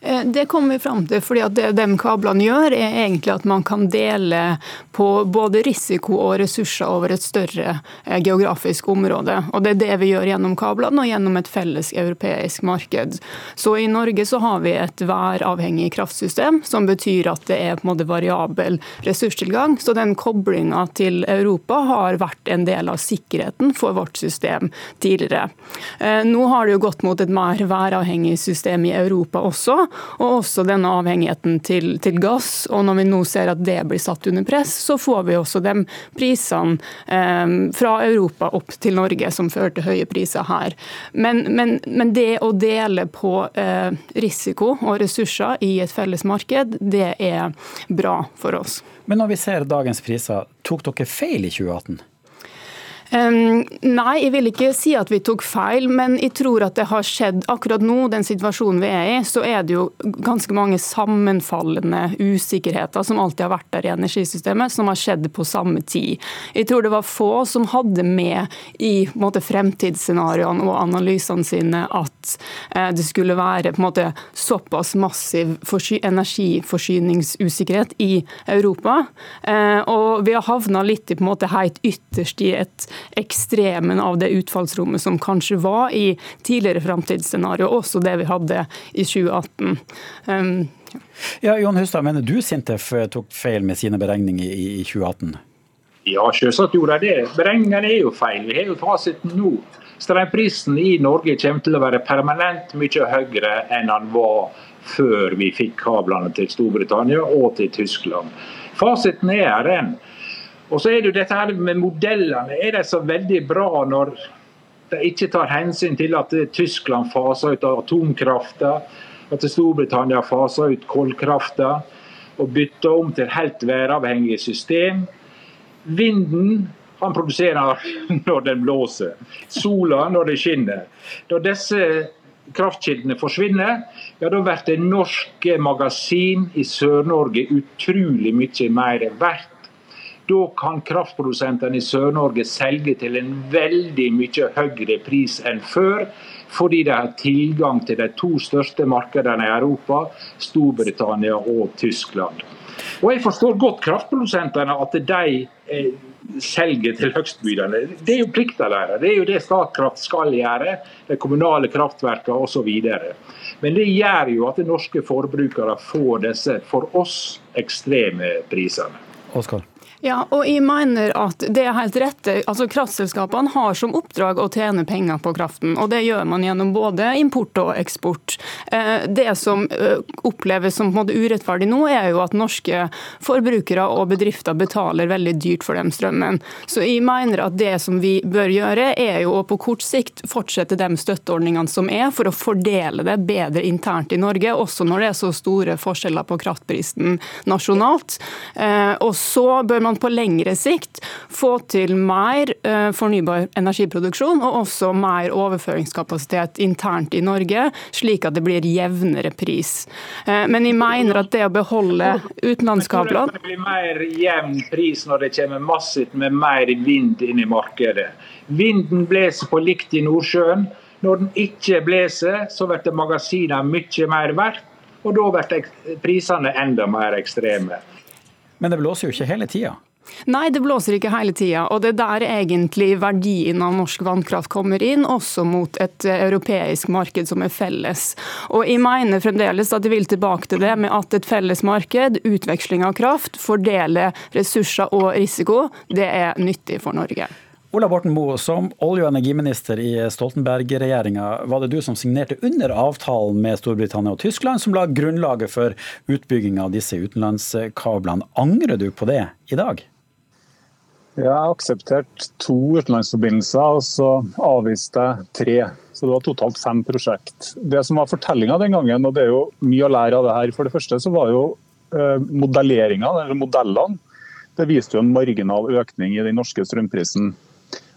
Eh, det kommer vi fram til, fordi at det de kablene gjør, er egentlig at man kan dele på både risiko og ressurser over et større eh, geografisk område. Og Det er det vi gjør gjennom kablene og gjennom et felles europeisk marked. Så I Norge så har vi et væravhengig kraftsystem, som betyr at det er på en måte variabel ressurstilgang. Så den koblinga til Europa har vært en del av sikkerheten for vårt system tidligere. Eh, nå har det jo gått mot et mer væravhengig system i Europa også og også denne avhengigheten til, til, gass. Og når vi nå ser at det blir satt under press, så får vi også de prisene eh, fra Europa opp til Norge som fører til høye priser her. Men, men, men det å dele på eh, risiko og ressurser i et felles marked, det er bra for oss.
Men når vi ser dagens priser, tok dere feil i 2018?
Nei, jeg vil ikke si at vi tok feil, men jeg tror at det har skjedd akkurat nå, den situasjonen vi er i, så er det jo ganske mange sammenfallende usikkerheter som alltid har vært der i energisystemet, som har skjedd på samme tid. Jeg tror det var få som hadde med i måte, fremtidsscenarioene og analysene sine at eh, det skulle være på en måte, såpass massiv energiforsyningsusikkerhet i Europa. Eh, og vi har havna litt i på en måte helt ytterst i et ekstremen av det utfallsrommet som kanskje var i tidligere framtidsscenario, også det vi hadde i 2018. Um,
ja, Jon Hustad, mener du Sintef eh, tok feil med sine beregninger i 2018?
Ja, selvsagt gjorde de det. Beregningene er jo feil. Vi har jo fasiten nå. Strømprisen i Norge kommer til å være permanent mye høyere enn den var før vi fikk kablene til Storbritannia og til Tyskland. Fasiten er den. Og så er det jo dette her med modellene. Er de så veldig bra når de ikke tar hensyn til at Tyskland faser ut atomkrafta, at Storbritannia faser ut kullkrafta og bytter om til helt væravhengige system? Vinden han produserer når den blåser, sola når det skinner. Når disse kraftkildene forsvinner, ja, da blir det norske magasin i Sør-Norge utrolig mye mer verdt da kan kraftprodusentene i Sør-Norge selge til en veldig mye høyere pris enn før, fordi de har tilgang til de to største markedene i Europa, Storbritannia og Tyskland. Og Jeg forstår godt kraftprodusentene, at de eh, selger til høgstbydende. Det er jo plikta deres. Det er jo det Statkraft skal gjøre. De kommunale kraftverkene osv. Men det gjør jo at norske forbrukere får disse for oss ekstreme prisene.
Oskar.
Ja, og jeg mener at det er helt rett. Altså, Kraftselskapene har som oppdrag å tjene penger på kraften, og det gjør man gjennom både import og eksport. Eh, det som eh, oppleves som på en måte urettferdig nå, er jo at norske forbrukere og bedrifter betaler veldig dyrt for den strømmen. Så jeg mener at det som vi bør gjøre, er jo å på kort sikt fortsette de støtteordningene som er, for å fordele det bedre internt i Norge, også når det er så store forskjeller på kraftprisen nasjonalt. Eh, og så bør man på lengre sikt få til mer eh, fornybar energiproduksjon og også mer overføringskapasitet internt i Norge, slik at det blir jevnere pris. Eh, men jeg mener at det å beholde utenlandskablene
Det blir mer jevn pris når det kommer massivt med mer vind inn i markedet. Vinden blåser på likt i Nordsjøen. Når den ikke blåser, så blir magasinene mye mer verdt, og da blir prisene enda mer ekstreme.
Men det blåser jo ikke hele tida?
Nei, det blåser ikke hele tida. Og det er der egentlig verdien av norsk vannkraft kommer inn, også mot et europeisk marked som er felles. Og jeg mener fremdeles at jeg vil tilbake til det med at et felles marked, utveksling av kraft, fordele ressurser og risiko, det er nyttig for Norge.
Ola Borten Moe, som olje- og energiminister i Stoltenberg-regjeringa, var det du som signerte under avtalen med Storbritannia og Tyskland, som la grunnlaget for utbygging av disse utenlandskablene. Angrer du på det i dag?
Jeg har akseptert to utenlandsforbindelser, og så avviste jeg tre. Så det var totalt fem prosjekt. Det som var fortellinga den gangen, og det er jo mye å lære av det her. For det første så var jo eh, modelleringa, eller modellene, det viste jo en marginal økning i den norske strømprisen.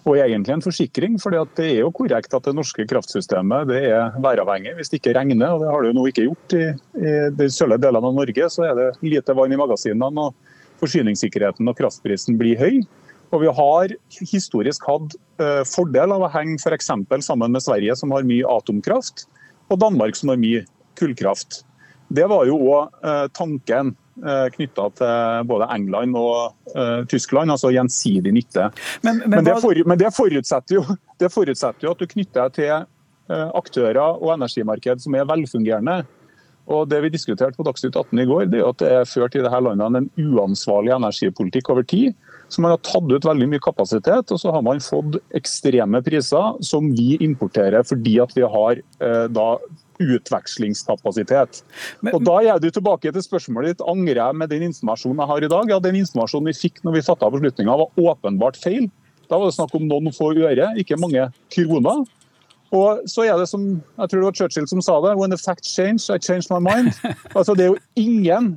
Og egentlig en forsikring, for det er jo korrekt at det norske kraftsystemet det er væravhengig. Hvis det ikke regner, og det har det jo nå ikke gjort i, i de sørlige delene av Norge, så er det lite vann i magasinene. og Forsyningssikkerheten og kraftprisen blir høy. Og vi har historisk hatt eh, fordel av å henge f.eks. sammen med Sverige, som har mye atomkraft, og Danmark, som har mye kullkraft. Det var jo òg eh, tanken knytta til både England og eh, Tyskland, altså gjensidig nytte. Men, men, men, det, for, men det, forutsetter jo, det, forutsetter jo, at du knytter deg til eh, aktører og energimarked som er velfungerende. Og det vi diskuterte på Dagsnytt 18 i går, det er at det er ført i dette landet en uansvarlig energipolitikk over tid. Så man har tatt ut veldig mye kapasitet, og så har man fått ekstreme priser som vi importerer fordi at vi har eh, da utvekslingskapasitet. Men, og Da er du tilbake til spørsmålet ditt. Angrer jeg med den informasjonen jeg har i dag? Ja, Den informasjonen vi fikk når vi fatta beslutninga var åpenbart feil. Da var det snakk om noen få øre, ikke mange kroner. Og så er det som jeg tror det var Churchill som sa det, when the facts change, I change my mind. Altså Det er jo ingen,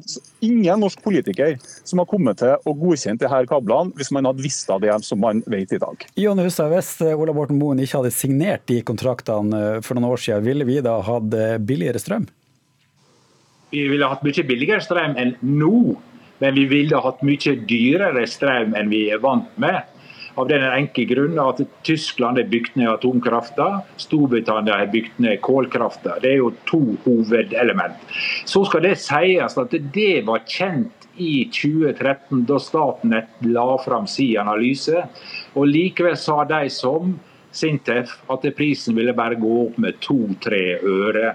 ingen norsk politiker som har kommet til å godkjenne disse kablene hvis man hadde visst av det som man vet i dag.
Jon Hustad, Hvis Ola Borten Moen ikke hadde signert de kontraktene eh, for noen år siden, ville vi da hatt eh, billigere strøm?
Vi ville hatt mye billigere strøm enn nå, men vi ville hatt mye dyrere strøm enn vi er vant med. Av den enkle grunn at Tyskland har bygd ned atomkrafta, Storbritannia har bygd ned kålkrafta. Det er jo to hovedelement. Så skal det sies at det var kjent i 2013, da Statnett la fram sin analyse. Og Likevel sa de som Sintef at prisen ville bare gå opp med to-tre øre.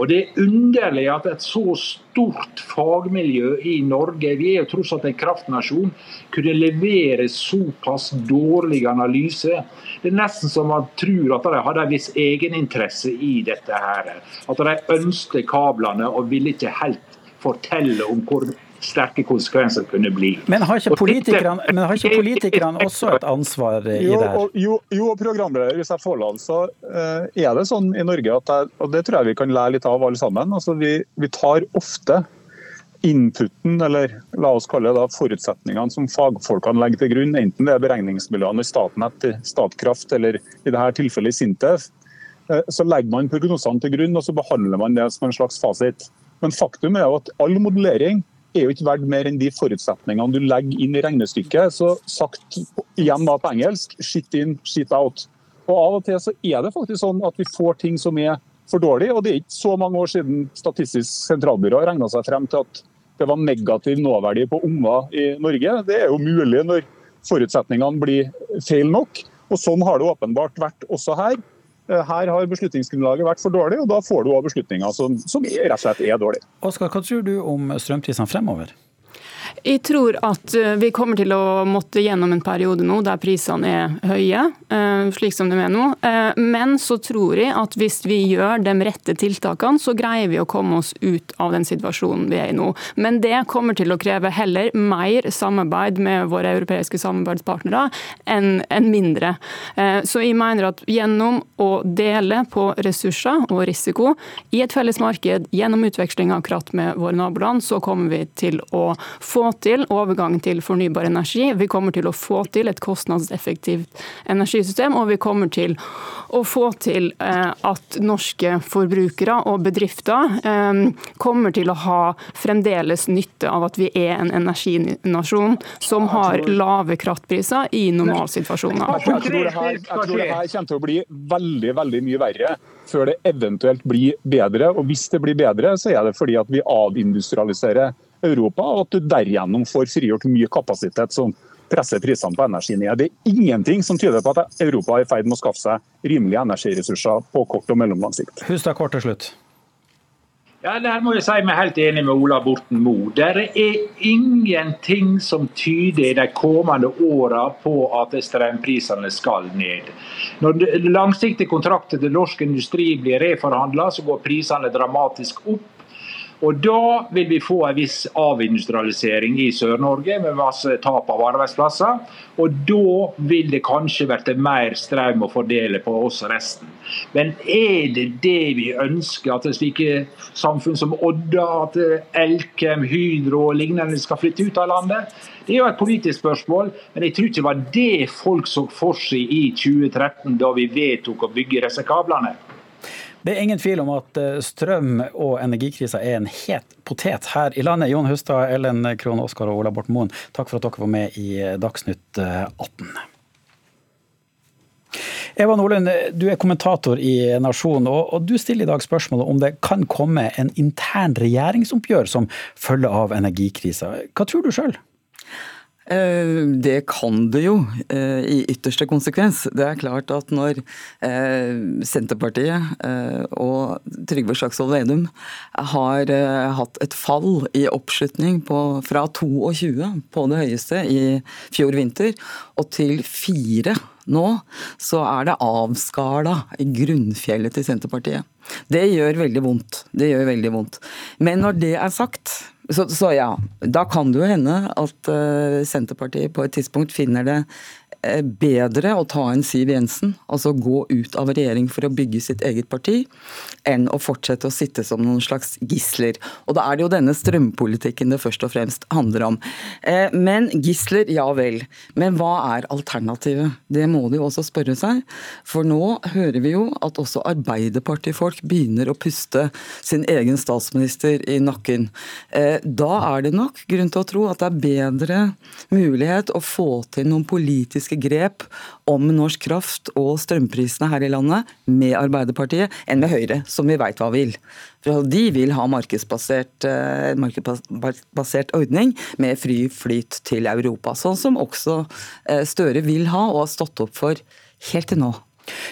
Og Det er underlig at et så stort fagmiljø i Norge, vi er jo tross alt en kraftnasjon, kunne levere såpass dårlig analyse. Det er nesten som man tror at de hadde en viss egeninteresse i dette. her. At de ønsket kablene og ville ikke helt fortelle om hvor sterke konsekvenser kunne bli.
Men har ikke politikerne, men har ikke politikerne også et ansvar i det her?
Jo, jo, programleder, hvis jeg får lov, så uh, er det sånn i Norge at jeg, og det tror jeg vi kan lære litt av alle sammen. altså Vi, vi tar ofte inputen, eller la oss kalle det da, forutsetningene som fagfolkene legger til grunn, enten det er beregningsmiljøene i Statnett, Statkraft eller i dette tilfellet Sintef, eh, så legger man prognosene til grunn og så behandler man det som en slags fasit. Men faktum er jo at all modellering er jo ikke verdt mer enn de forutsetningene du legger inn i regnestykket. Så sagt igjen da på engelsk shit in, shit out. Og Av og til så er det faktisk sånn at vi får ting som er for dårlig. og Det er ikke så mange år siden Statistisk sentralbyrå regna seg frem til at det var negativ nåverdi på unger i Norge. Det er jo mulig når forutsetningene blir feil nok. Og Sånn har det åpenbart vært også her. Eh, her har beslutningsgrunnlaget vært for dårlig, og da får du òg beslutninger som, som rett og slett er dårlige.
Oskar, hva tror du om strømprisene fremover?
Jeg tror at eh, vi kommer til å måtte gjennom en periode nå der prisene er høye, eh, slik som de er nå. Eh, men så tror jeg at hvis vi gjør de rette tiltakene, så greier vi å komme oss ut av den situasjonen vi er i nå. Men det kommer til å kreve heller mer samarbeid med våre europeiske samarbeidspartnere enn mindre. Så jeg mener at gjennom å dele på ressurser og risiko i et felles marked, gjennom utveksling av kraft med våre naboland, så kommer vi til å få få til overgang til fornybar energi. Vi kommer til å få til et kostnadseffektivt energisystem, og vi kommer til å få til eh, at norske forbrukere og bedrifter eh, kommer til å ha fremdeles nytte av at vi er en energinasjon som har lave kraftpriser i normalsituasjoner.
Jeg tror det her, jeg tror det her kommer til å bli veldig, veldig mye verre før det eventuelt blir bedre. Og hvis det blir bedre, så er det fordi at vi avindustrialiserer Europa, og at du derigjennom får frigjort mye kapasitet som presser prisene på energi ned. Det er ingenting som tyder på at Europa er i ferd med å skaffe seg rimelige energiressurser på kort og mellomlang sikt.
Hustad, kort til slutt.
Ja, Der må jeg si meg helt enig med Ola Borten Moe. Det er ingenting som tyder i de kommende åra på at strømprisene skal ned. Når langsiktige kontrakter til norsk industri blir reforhandla, så går prisene dramatisk opp. Og Da vil vi få en viss avindustrialisering i Sør-Norge, med masse tap av arbeidsplasser. Og Da vil det kanskje bli mer strøm å fordele på oss resten. Men er det det vi ønsker, at slike samfunn som Odda, at Elkem, Hydro og lignende skal flytte ut av landet? Det er jo et politisk spørsmål, men jeg tror ikke det var det folk så for seg i 2013, da vi vedtok å bygge disse kablene.
Det er ingen tvil om at eh, strøm og energikrisa er en het potet her i landet. Jon Hustad, Ellen Krohn Oskar og Ola Borten Moen, takk for at dere var med i eh, Dagsnytt 18. Eh, Eva Nordlund, du er kommentator i Nasjon, og du stiller i dag spørsmålet om det kan komme en intern regjeringsoppgjør som følge av energikrisa. Hva tror du sjøl?
Eh, det kan det jo, eh, i ytterste konsekvens. Det er klart at når eh, Senterpartiet og Trygve Slagsvold Vedum har hatt et fall i oppslutning på, fra 22 på det høyeste i fjor vinter, og til fire nå, så er det avskala i grunnfjellet til Senterpartiet. Det gjør veldig vondt. Det gjør veldig vondt. Men når det er sagt, så, så, ja, da kan det jo hende at uh, Senterpartiet på et tidspunkt finner det Eh, bedre å ta en Siv Jensen, altså gå ut av regjering for å bygge sitt eget parti, enn å fortsette å sitte som noen slags gisler. Og da er det jo denne strømpolitikken det først og fremst handler om. Eh, men gisler, ja vel. Men hva er alternativet? Det må de jo også spørre seg. For nå hører vi jo at også Arbeiderpartifolk begynner å puste sin egen statsminister i nakken. Eh, da er det nok grunn til å tro at det er bedre mulighet å få til noen politiske politiske grep om norsk kraft og strømprisene her i landet med Arbeiderpartiet enn med Høyre, som vi veit hva vil. For de vil ha markedsbasert, eh, markedsbasert ordning med fri flyt til Europa. Sånn som også eh, Støre vil ha og har stått opp for helt til nå.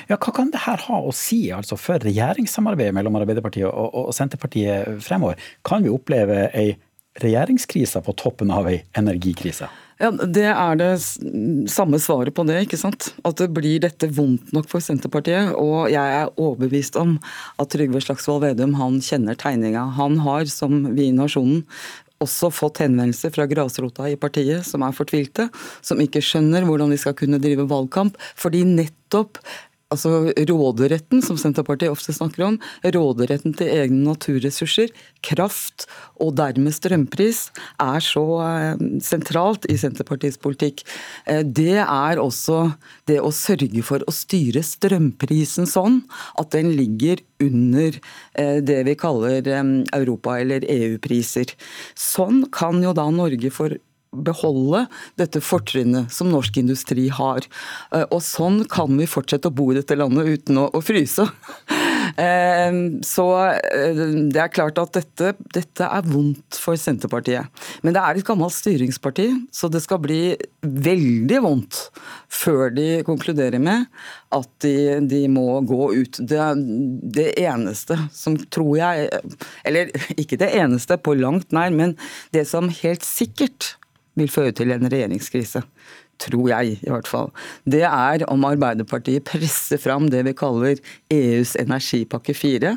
Ja, Hva kan det her ha å si altså, for regjeringssamarbeidet mellom Arbeiderpartiet og, og Senterpartiet fremover? Kan vi oppleve ei regjeringskrise på toppen av ei energikrise?
Ja, Det er det samme svaret på det. ikke sant? At det blir dette vondt nok for Senterpartiet. Og jeg er overbevist om at Trygve Slagsvold Vedum han kjenner tegninga. Han har, som vi i Nasjonen, også fått henvendelser fra grasrota i partiet som er fortvilte, som ikke skjønner hvordan de skal kunne drive valgkamp, fordi nettopp altså råderetten, som Senterpartiet ofte snakker om, råderetten til egne naturressurser, kraft og dermed strømpris, er så eh, sentralt i Senterpartiets politikk. Eh, det er også det å sørge for å styre strømprisen sånn at den ligger under eh, det vi kaller Europa- eller EU-priser. Sånn kan jo da Norge for beholde dette fortrinnet som norsk industri har. Eh, og sånn kan vi fortsette å bo i dette landet uten å, å fryse. Så det er klart at dette, dette er vondt for Senterpartiet. Men det er et gammelt styringsparti, så det skal bli veldig vondt før de konkluderer med at de, de må gå ut. Det, det eneste som tror jeg Eller ikke det eneste på langt nær, men det som helt sikkert vil føre til en regjeringskrise tror jeg i hvert fall, det er om Arbeiderpartiet presser fram det vi kaller EUs energipakke 4,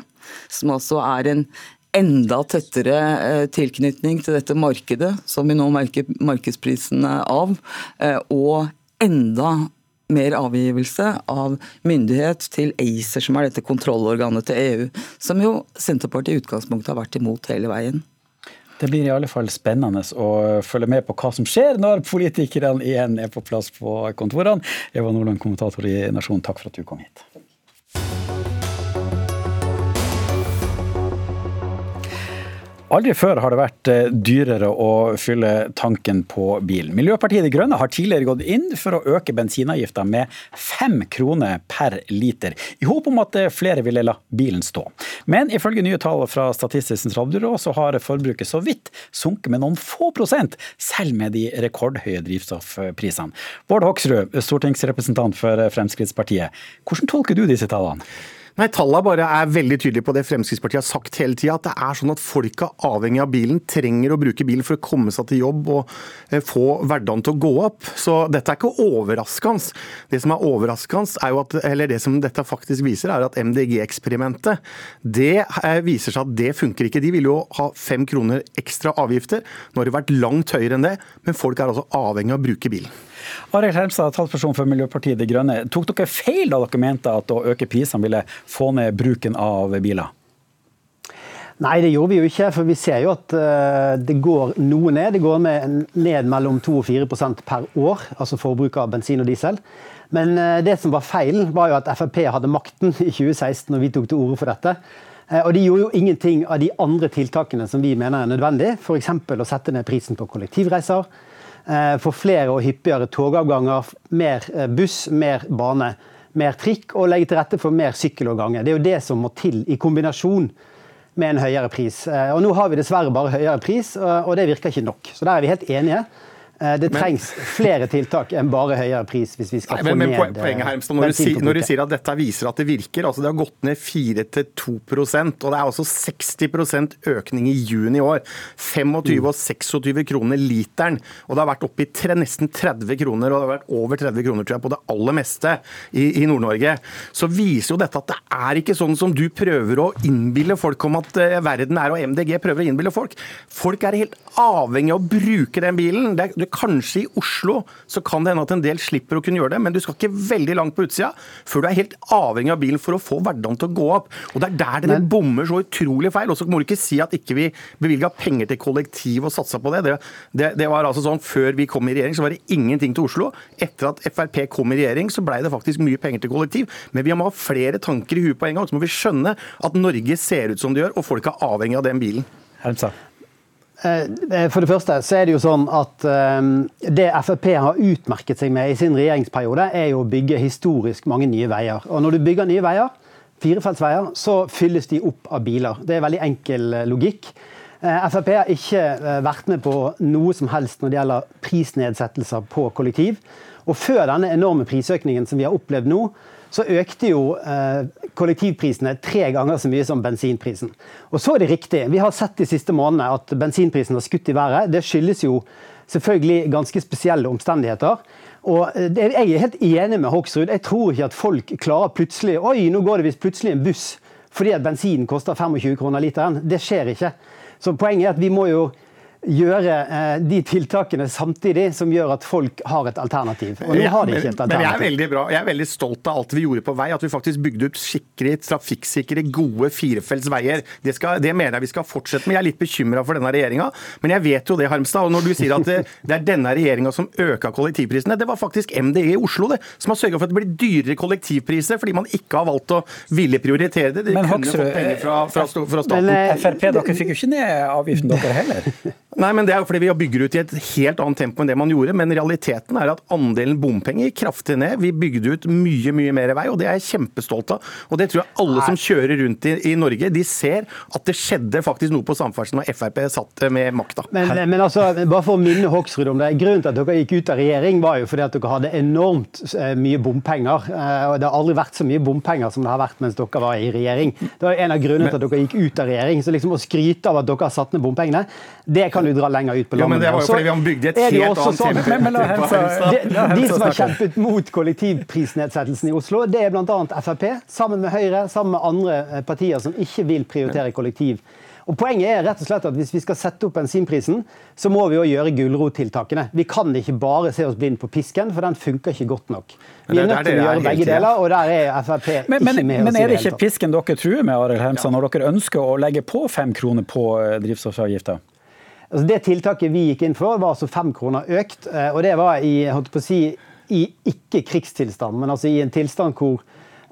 som altså er en enda tettere eh, tilknytning til dette markedet, som vi nå merker markedsprisene av, eh, og enda mer avgivelse av myndighet til ACER, som er dette kontrollorganet til EU, som jo Senterpartiet i utgangspunktet har vært imot hele veien.
Det blir i alle fall spennende å følge med på hva som skjer når politikerne igjen er på plass på kontorene. Eva Nordland, kommentator i Nasjonen, takk for at du kom hit. Aldri før har det vært eh, dyrere å fylle tanken på bilen. Miljøpartiet De Grønne har tidligere gått inn for å øke bensinavgifta med fem kroner per liter, i håp om at eh, flere ville la bilen stå. Men ifølge nye tall fra Statistisk sentralbyrå så har forbruket så vidt sunket med noen få prosent, selv med de rekordhøye drivstoffprisene. Bård Hoksrud, stortingsrepresentant for Fremskrittspartiet. Hvordan tolker du disse tallene?
Nei, Tallene bare er veldig tydelige på det Fremskrittspartiet har sagt hele tida. At det er sånn at folk er avhengig av bilen, trenger å bruke bilen for å komme seg til jobb og eh, få hverdagen til å gå opp. Så dette er ikke overraskende. Det som er overraskende, er jo at, eller det som dette faktisk viser, er at MDG-eksperimentet det eh, viser seg at det funker ikke. De ville jo ha fem kroner ekstra avgifter. Nå har det vært langt høyere enn det, men folk er altså avhengig av å bruke bilen.
Arild Helmstad, talsperson for Miljøpartiet De Grønne. Tok dere feil da dere mente at å øke prisene ville få ned bruken av biler?
Nei, det gjorde vi jo ikke. For vi ser jo at eh, det går noe ned. Det går ned mellom 2 og 4% per år, altså forbruk av bensin og diesel. Men eh, det som var feilen, var jo at Frp hadde makten i 2016 når vi tok til orde for dette. Eh, og de gjorde jo ingenting av de andre tiltakene som vi mener er nødvendig. F.eks. å sette ned prisen på kollektivreiser. Eh, få flere og hyppigere togavganger, mer eh, buss, mer bane, mer trikk, og legge til rette for mer sykkeloverganger. Det er jo det som må til i kombinasjon med en høyere pris. Eh, og Nå har vi dessverre bare høyere pris, og det virker ikke nok. Så der er vi helt enige. Eh, det trengs men, flere tiltak enn bare høyere pris hvis vi skal nei, få men, men, ned
poenget her, når, du sier, når du sier at dette viser at det virker, altså det har gått ned 4-2% og det er altså 60% økning i juni i år. 25 mm. og 26 kroner literen. Og det har vært oppe i tre, nesten 30 kroner, og det har vært over 30 kroner tror jeg, på det aller meste i, i Nord-Norge. Så viser jo dette at det er ikke sånn som du prøver å innbille folk om at uh, verden er, og MDG prøver å innbille folk. Folk er helt avhengig av å bruke den bilen. Det, det Kanskje i Oslo så kan det hende at en del slipper å kunne gjøre det, men du skal ikke veldig langt på utsida før du er helt avhengig av bilen for å få hverdagen til å gå opp. Og Det er der dere bommer så utrolig feil. Og så må du ikke si at ikke vi bevilga penger til kollektiv og satsa på det. Det, det. det, var altså sånn Før vi kom i regjering, så var det ingenting til Oslo. Etter at Frp kom i regjering, så blei det faktisk mye penger til kollektiv. Men vi må ha flere tanker i huet på en gang. Så må vi skjønne at Norge ser ut som det gjør, og folk er avhengig av den bilen.
Helsa. Eh, eh, for det første så er det jo sånn at eh, det Frp har utmerket seg med i sin regjeringsperiode, er jo å bygge historisk mange nye veier. Og når du bygger nye veier, firefeltsveier, så fylles de opp av biler. Det er veldig enkel logikk. Frp har ikke vært med på noe som helst når det gjelder prisnedsettelser på kollektiv. Og før denne enorme prisøkningen som vi har opplevd nå, så økte jo eh, kollektivprisene tre ganger så mye som bensinprisen. Og så er det riktig. Vi har sett de siste månedene at bensinprisen har skutt i været. Det skyldes jo selvfølgelig ganske spesielle omstendigheter. Og eh, Jeg er helt enig med Hoksrud. Jeg tror ikke at folk klarer plutselig Oi, nå går det visst plutselig en buss fordi at bensinen koster 25 kroner literen. Det skjer ikke. Så poenget er at vi må jo gjøre eh, de tiltakene samtidig som gjør at folk har et alternativ. Og nå har de ikke et alternativ.
Men jeg er veldig bra. Jeg er veldig stolt av alt vi gjorde på vei. At vi faktisk bygde ut skikkelig trafikksikre, gode firefelts veier. Det, skal, det, mener jeg vi skal fortsette med. Jeg er litt bekymra for denne regjeringa, men jeg vet jo det, Harmstad. Og når du sier at det, det er denne regjeringa som øka kollektivprisene, det var faktisk MDE i Oslo det, som har sørga for at det blir dyrere kollektivpriser fordi man ikke har valgt å ville prioritere det. De
men Hoksrud, fra, fra, fra, staten. Men, eh, Frp, dere fikk jo ikke ned avgiften dere heller?
Nei, men Det er jo fordi vi bygger ut i et helt annet tempo enn det man gjorde. Men realiteten er at andelen bompenger gikk kraftig ned. Vi bygde ut mye mye mer vei, og det er jeg kjempestolt av. Og det tror jeg alle som kjører rundt i, i Norge, de ser at det skjedde faktisk noe på samferdsel når Frp satt med makta.
Men, men, altså, bare for å minne Hoksrud om det. Grunnen til at dere gikk ut av regjering, var jo fordi at dere hadde enormt eh, mye bompenger. Eh, og Det har aldri vært så mye bompenger som det har vært mens dere var i regjering. Det var en av grunnene til at dere gikk ut av regjering. Så liksom å skryte av at dere har satt ned bompengene, det kan du dra lenger ut på landet.
Ja, men det var jo fordi vi bygde et helt annet
sånn,
tempo.
men, men, de, de som har kjempet mot kollektivprisnedsettelsen i Oslo, det er bl.a. Frp, sammen med Høyre, sammen med andre eh, partier som ikke vil prioritere kollektiv. Og Poenget er rett og slett at hvis vi skal sette opp bensinprisen, så må vi jo gjøre gulrottiltakene. Vi kan ikke bare se oss blind på pisken, for den funker ikke godt nok. Vi er nødt til å gjøre begge deler, og der er Frp
men,
ikke med oss.
Men er det ikke pisken dere truer med, Arild Hemsa, når dere ønsker å legge på fem kroner på eh, drivstoffavgifta?
Altså det tiltaket vi gikk inn for, var altså fem kroner økt. eh, Og det var i, si, i ikke krigstilstand, men altså i en tilstand hvor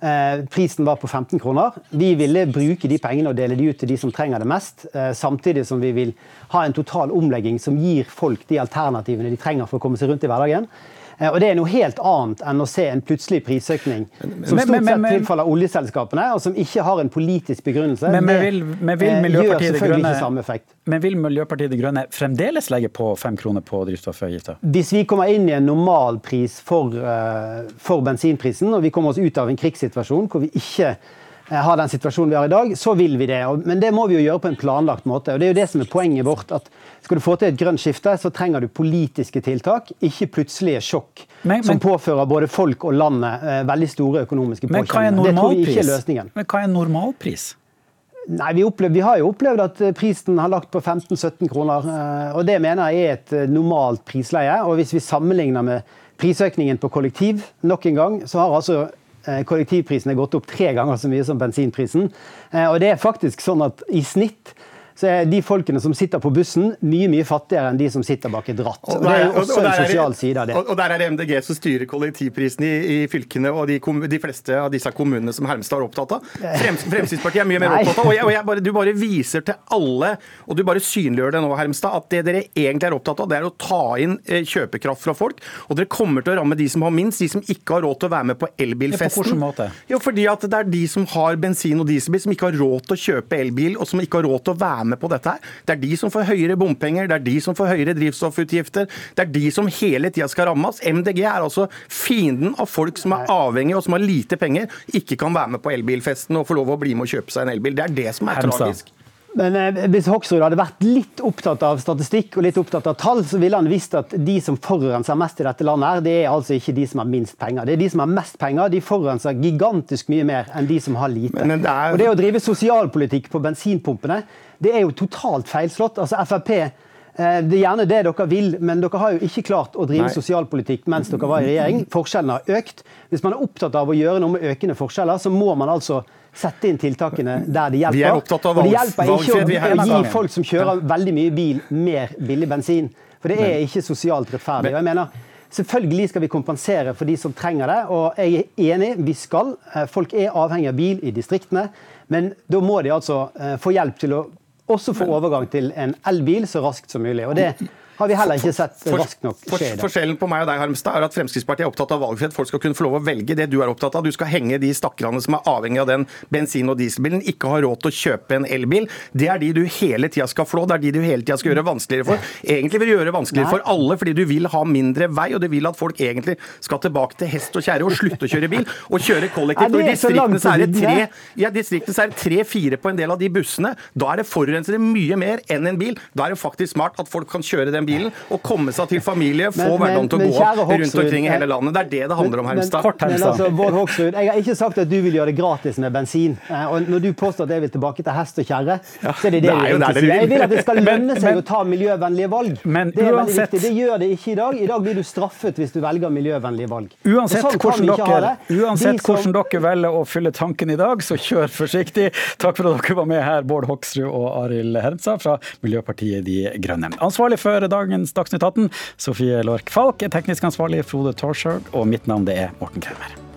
eh, prisen var på 15 kroner. Vi ville bruke de pengene og dele de ut til de som trenger det mest. eh, Samtidig som vi vil ha en total omlegging som gir folk de alternativene de trenger for å komme seg rundt i hverdagen. Eh, Og Det er noe helt annet enn å se en plutselig prisøkning som stort sett tilfaller oljeselskapene, og som ikke har en politisk begrunnelse.
Men, men, vil, men vil,
eh,
Miljøpartiet de Grønne,
ikke samme effekt.
men vil Miljøpartiet De Grønne fremdeles legge på fem kroner på drivstoffavgifta?
Hvis vi kommer inn i en normalpris for, eh, for bensinprisen, og vi kommer oss ut av en krigssituasjon hvor vi ikke har den situasjonen vi har i dag, så vil vi det. Men det må vi jo gjøre på en planlagt måte. og Det er jo det som er poenget vårt. at Skal du få til et grønt skifte, så trenger du politiske tiltak, ikke plutselige sjokk
Men-
som påfører både folk og landet eh, veldig store økonomiske
Men er
påkjenninger. Det tror vi ikke er løsningen.
Men hva er normalpris?
Nei, vi, opplevde, vi har jo opplevd at eh, prisen har lagt på 15-17 kroner. eh, og Det mener jeg er et eh, normalt prisleie. og Hvis vi sammenligner med prisøkningen på kollektiv, nok en gang, så har altså eh, er gått opp tre ganger så mye som bensinprisen. Eh, Og det er faktisk sånn at i snitt så er de folkene som sitter på bussen, mye mye fattigere enn de som sitter bak et ratt. Og Det er jo
og- og
også en sosial side av det.
Og, der er det MDG som styrer kollektivprisen i, i fylkene og de, de fleste av disse kommunene som Hermstad er opptatt av. Frems, Fremskrittspartiet er mye mer opptatt av. Og, jeg, og jeg bare, du bare viser til alle, og du bare synliggjør det nå, Hermstad, at det dere egentlig er opptatt av, det er å ta inn eh, kjøpekraft fra folk. Og dere kommer til å ramme de som har minst, de som ikke har råd til å være med på elbilfesten.
på måte?
Jo, fordi at det er de som har bensin- og dieselbil, som ikke har råd til å kjøpe elbil, og som ikke har råd til å være med på dette her. Det er de som får høyere bompenger, det er de som får høyere drivstoffutgifter. Det er de som hele tida skal rammes. MDG er altså fienden av folk som er avhengige og som har lite penger, ikke kan være med på elbilfesten og få lov å bli med og kjøpe seg en elbil. Det er det som er tragisk.
Men eh, hvis Hoksrud hadde vært litt opptatt av statistikk og litt opptatt av tall, så ville han visst at de som forurenser mest i dette landet, her, det er altså ikke de som har minst penger. Det er de som har mest penger. De forurenser gigantisk mye mer enn de som har lite.
Det er-
Og det å drive sosialpolitikk på bensinpumpene, det er jo totalt feilslått. Altså Frp eh, det er gjerne det dere vil, men dere har jo ikke klart å drive
Nei.
sosialpolitikk mens dere var i regjering. Forskjellene har økt. Hvis man er opptatt av å gjøre noe med økende forskjeller, så må man altså sette inn tiltakene der det hjelper.
Vi er opptatt av
Og det
valg-
hjelper ikke å gi folk som kjører veldig mye bil, mer billig bensin. For det er ikke sosialt rettferdig. Og jeg mener, Selvfølgelig skal vi kompensere for de som trenger det. og jeg er enig, vi skal. Eh, Folk er avhengig av bil i distriktene. Men da må de altså eh, få hjelp til å også få overgang til en elbil så raskt som mulig. Og det har vi heller ikke sett raskt nok skje For.
Forskjellen på meg og deg, Harmstad, er at Fremskrittspartiet er opptatt av valgfrihet. Folk skal kunne få lov å velge det du er opptatt av. Du skal henge de stakkarene som er avhengig av den bensin- og dieselbilen, ikke har råd til å kjøpe en elbil. Det er de du hele tida skal flå, det er de du hele tida skal gjøre vanskeligere for. Egentlig vil du gjøre det
vanskeligere
for alle, fordi du vil ha mindre vei, og du vil at folk egentlig skal tilbake til hest og kjerre og slutte å kjøre bil, og kjøre kollektivt. Og i distriktene så er det tre ja, tre-fire på en del av de bussene. Da er det forurensere mye mer enn en bil. Da er det faktisk smart at folk kan kjøre den bilen og komme seg til familie, få hverdagen til å gå
opp
rundt omkring i hele landet. Det er det det handler om,
Men altså, Bård Hoksrud, jeg har ikke sagt at du vil gjøre det gratis med bensin. Eh, Og når du påstår at jeg vil tilbake til hest og kjerre, så er det det,
det er
egentlig sier. Jeg
vil.
at det skal lønne seg
men-
å ta miljøvennlige valg.
Men
det er veldig
uansett-
viktig. Det gjør det ikke i dag. I dag blir du straffet hvis du velger miljøvennlige valg.
Uansett,
sånn
hvordan dere, uansett
De som-
hvordan dere velger å fylle tanken i dag, så kjør forsiktig. Takk for at dere var med her, Bård Hoksrud og Arild Hermstad fra Miljøpartiet De Grønne. Ansvarlig for dagens Dagsnytt 18, Sofie Lork Falk. er Teknisk ansvarlig Frode Torshaug, Og mitt navn det er Morten Kremmer.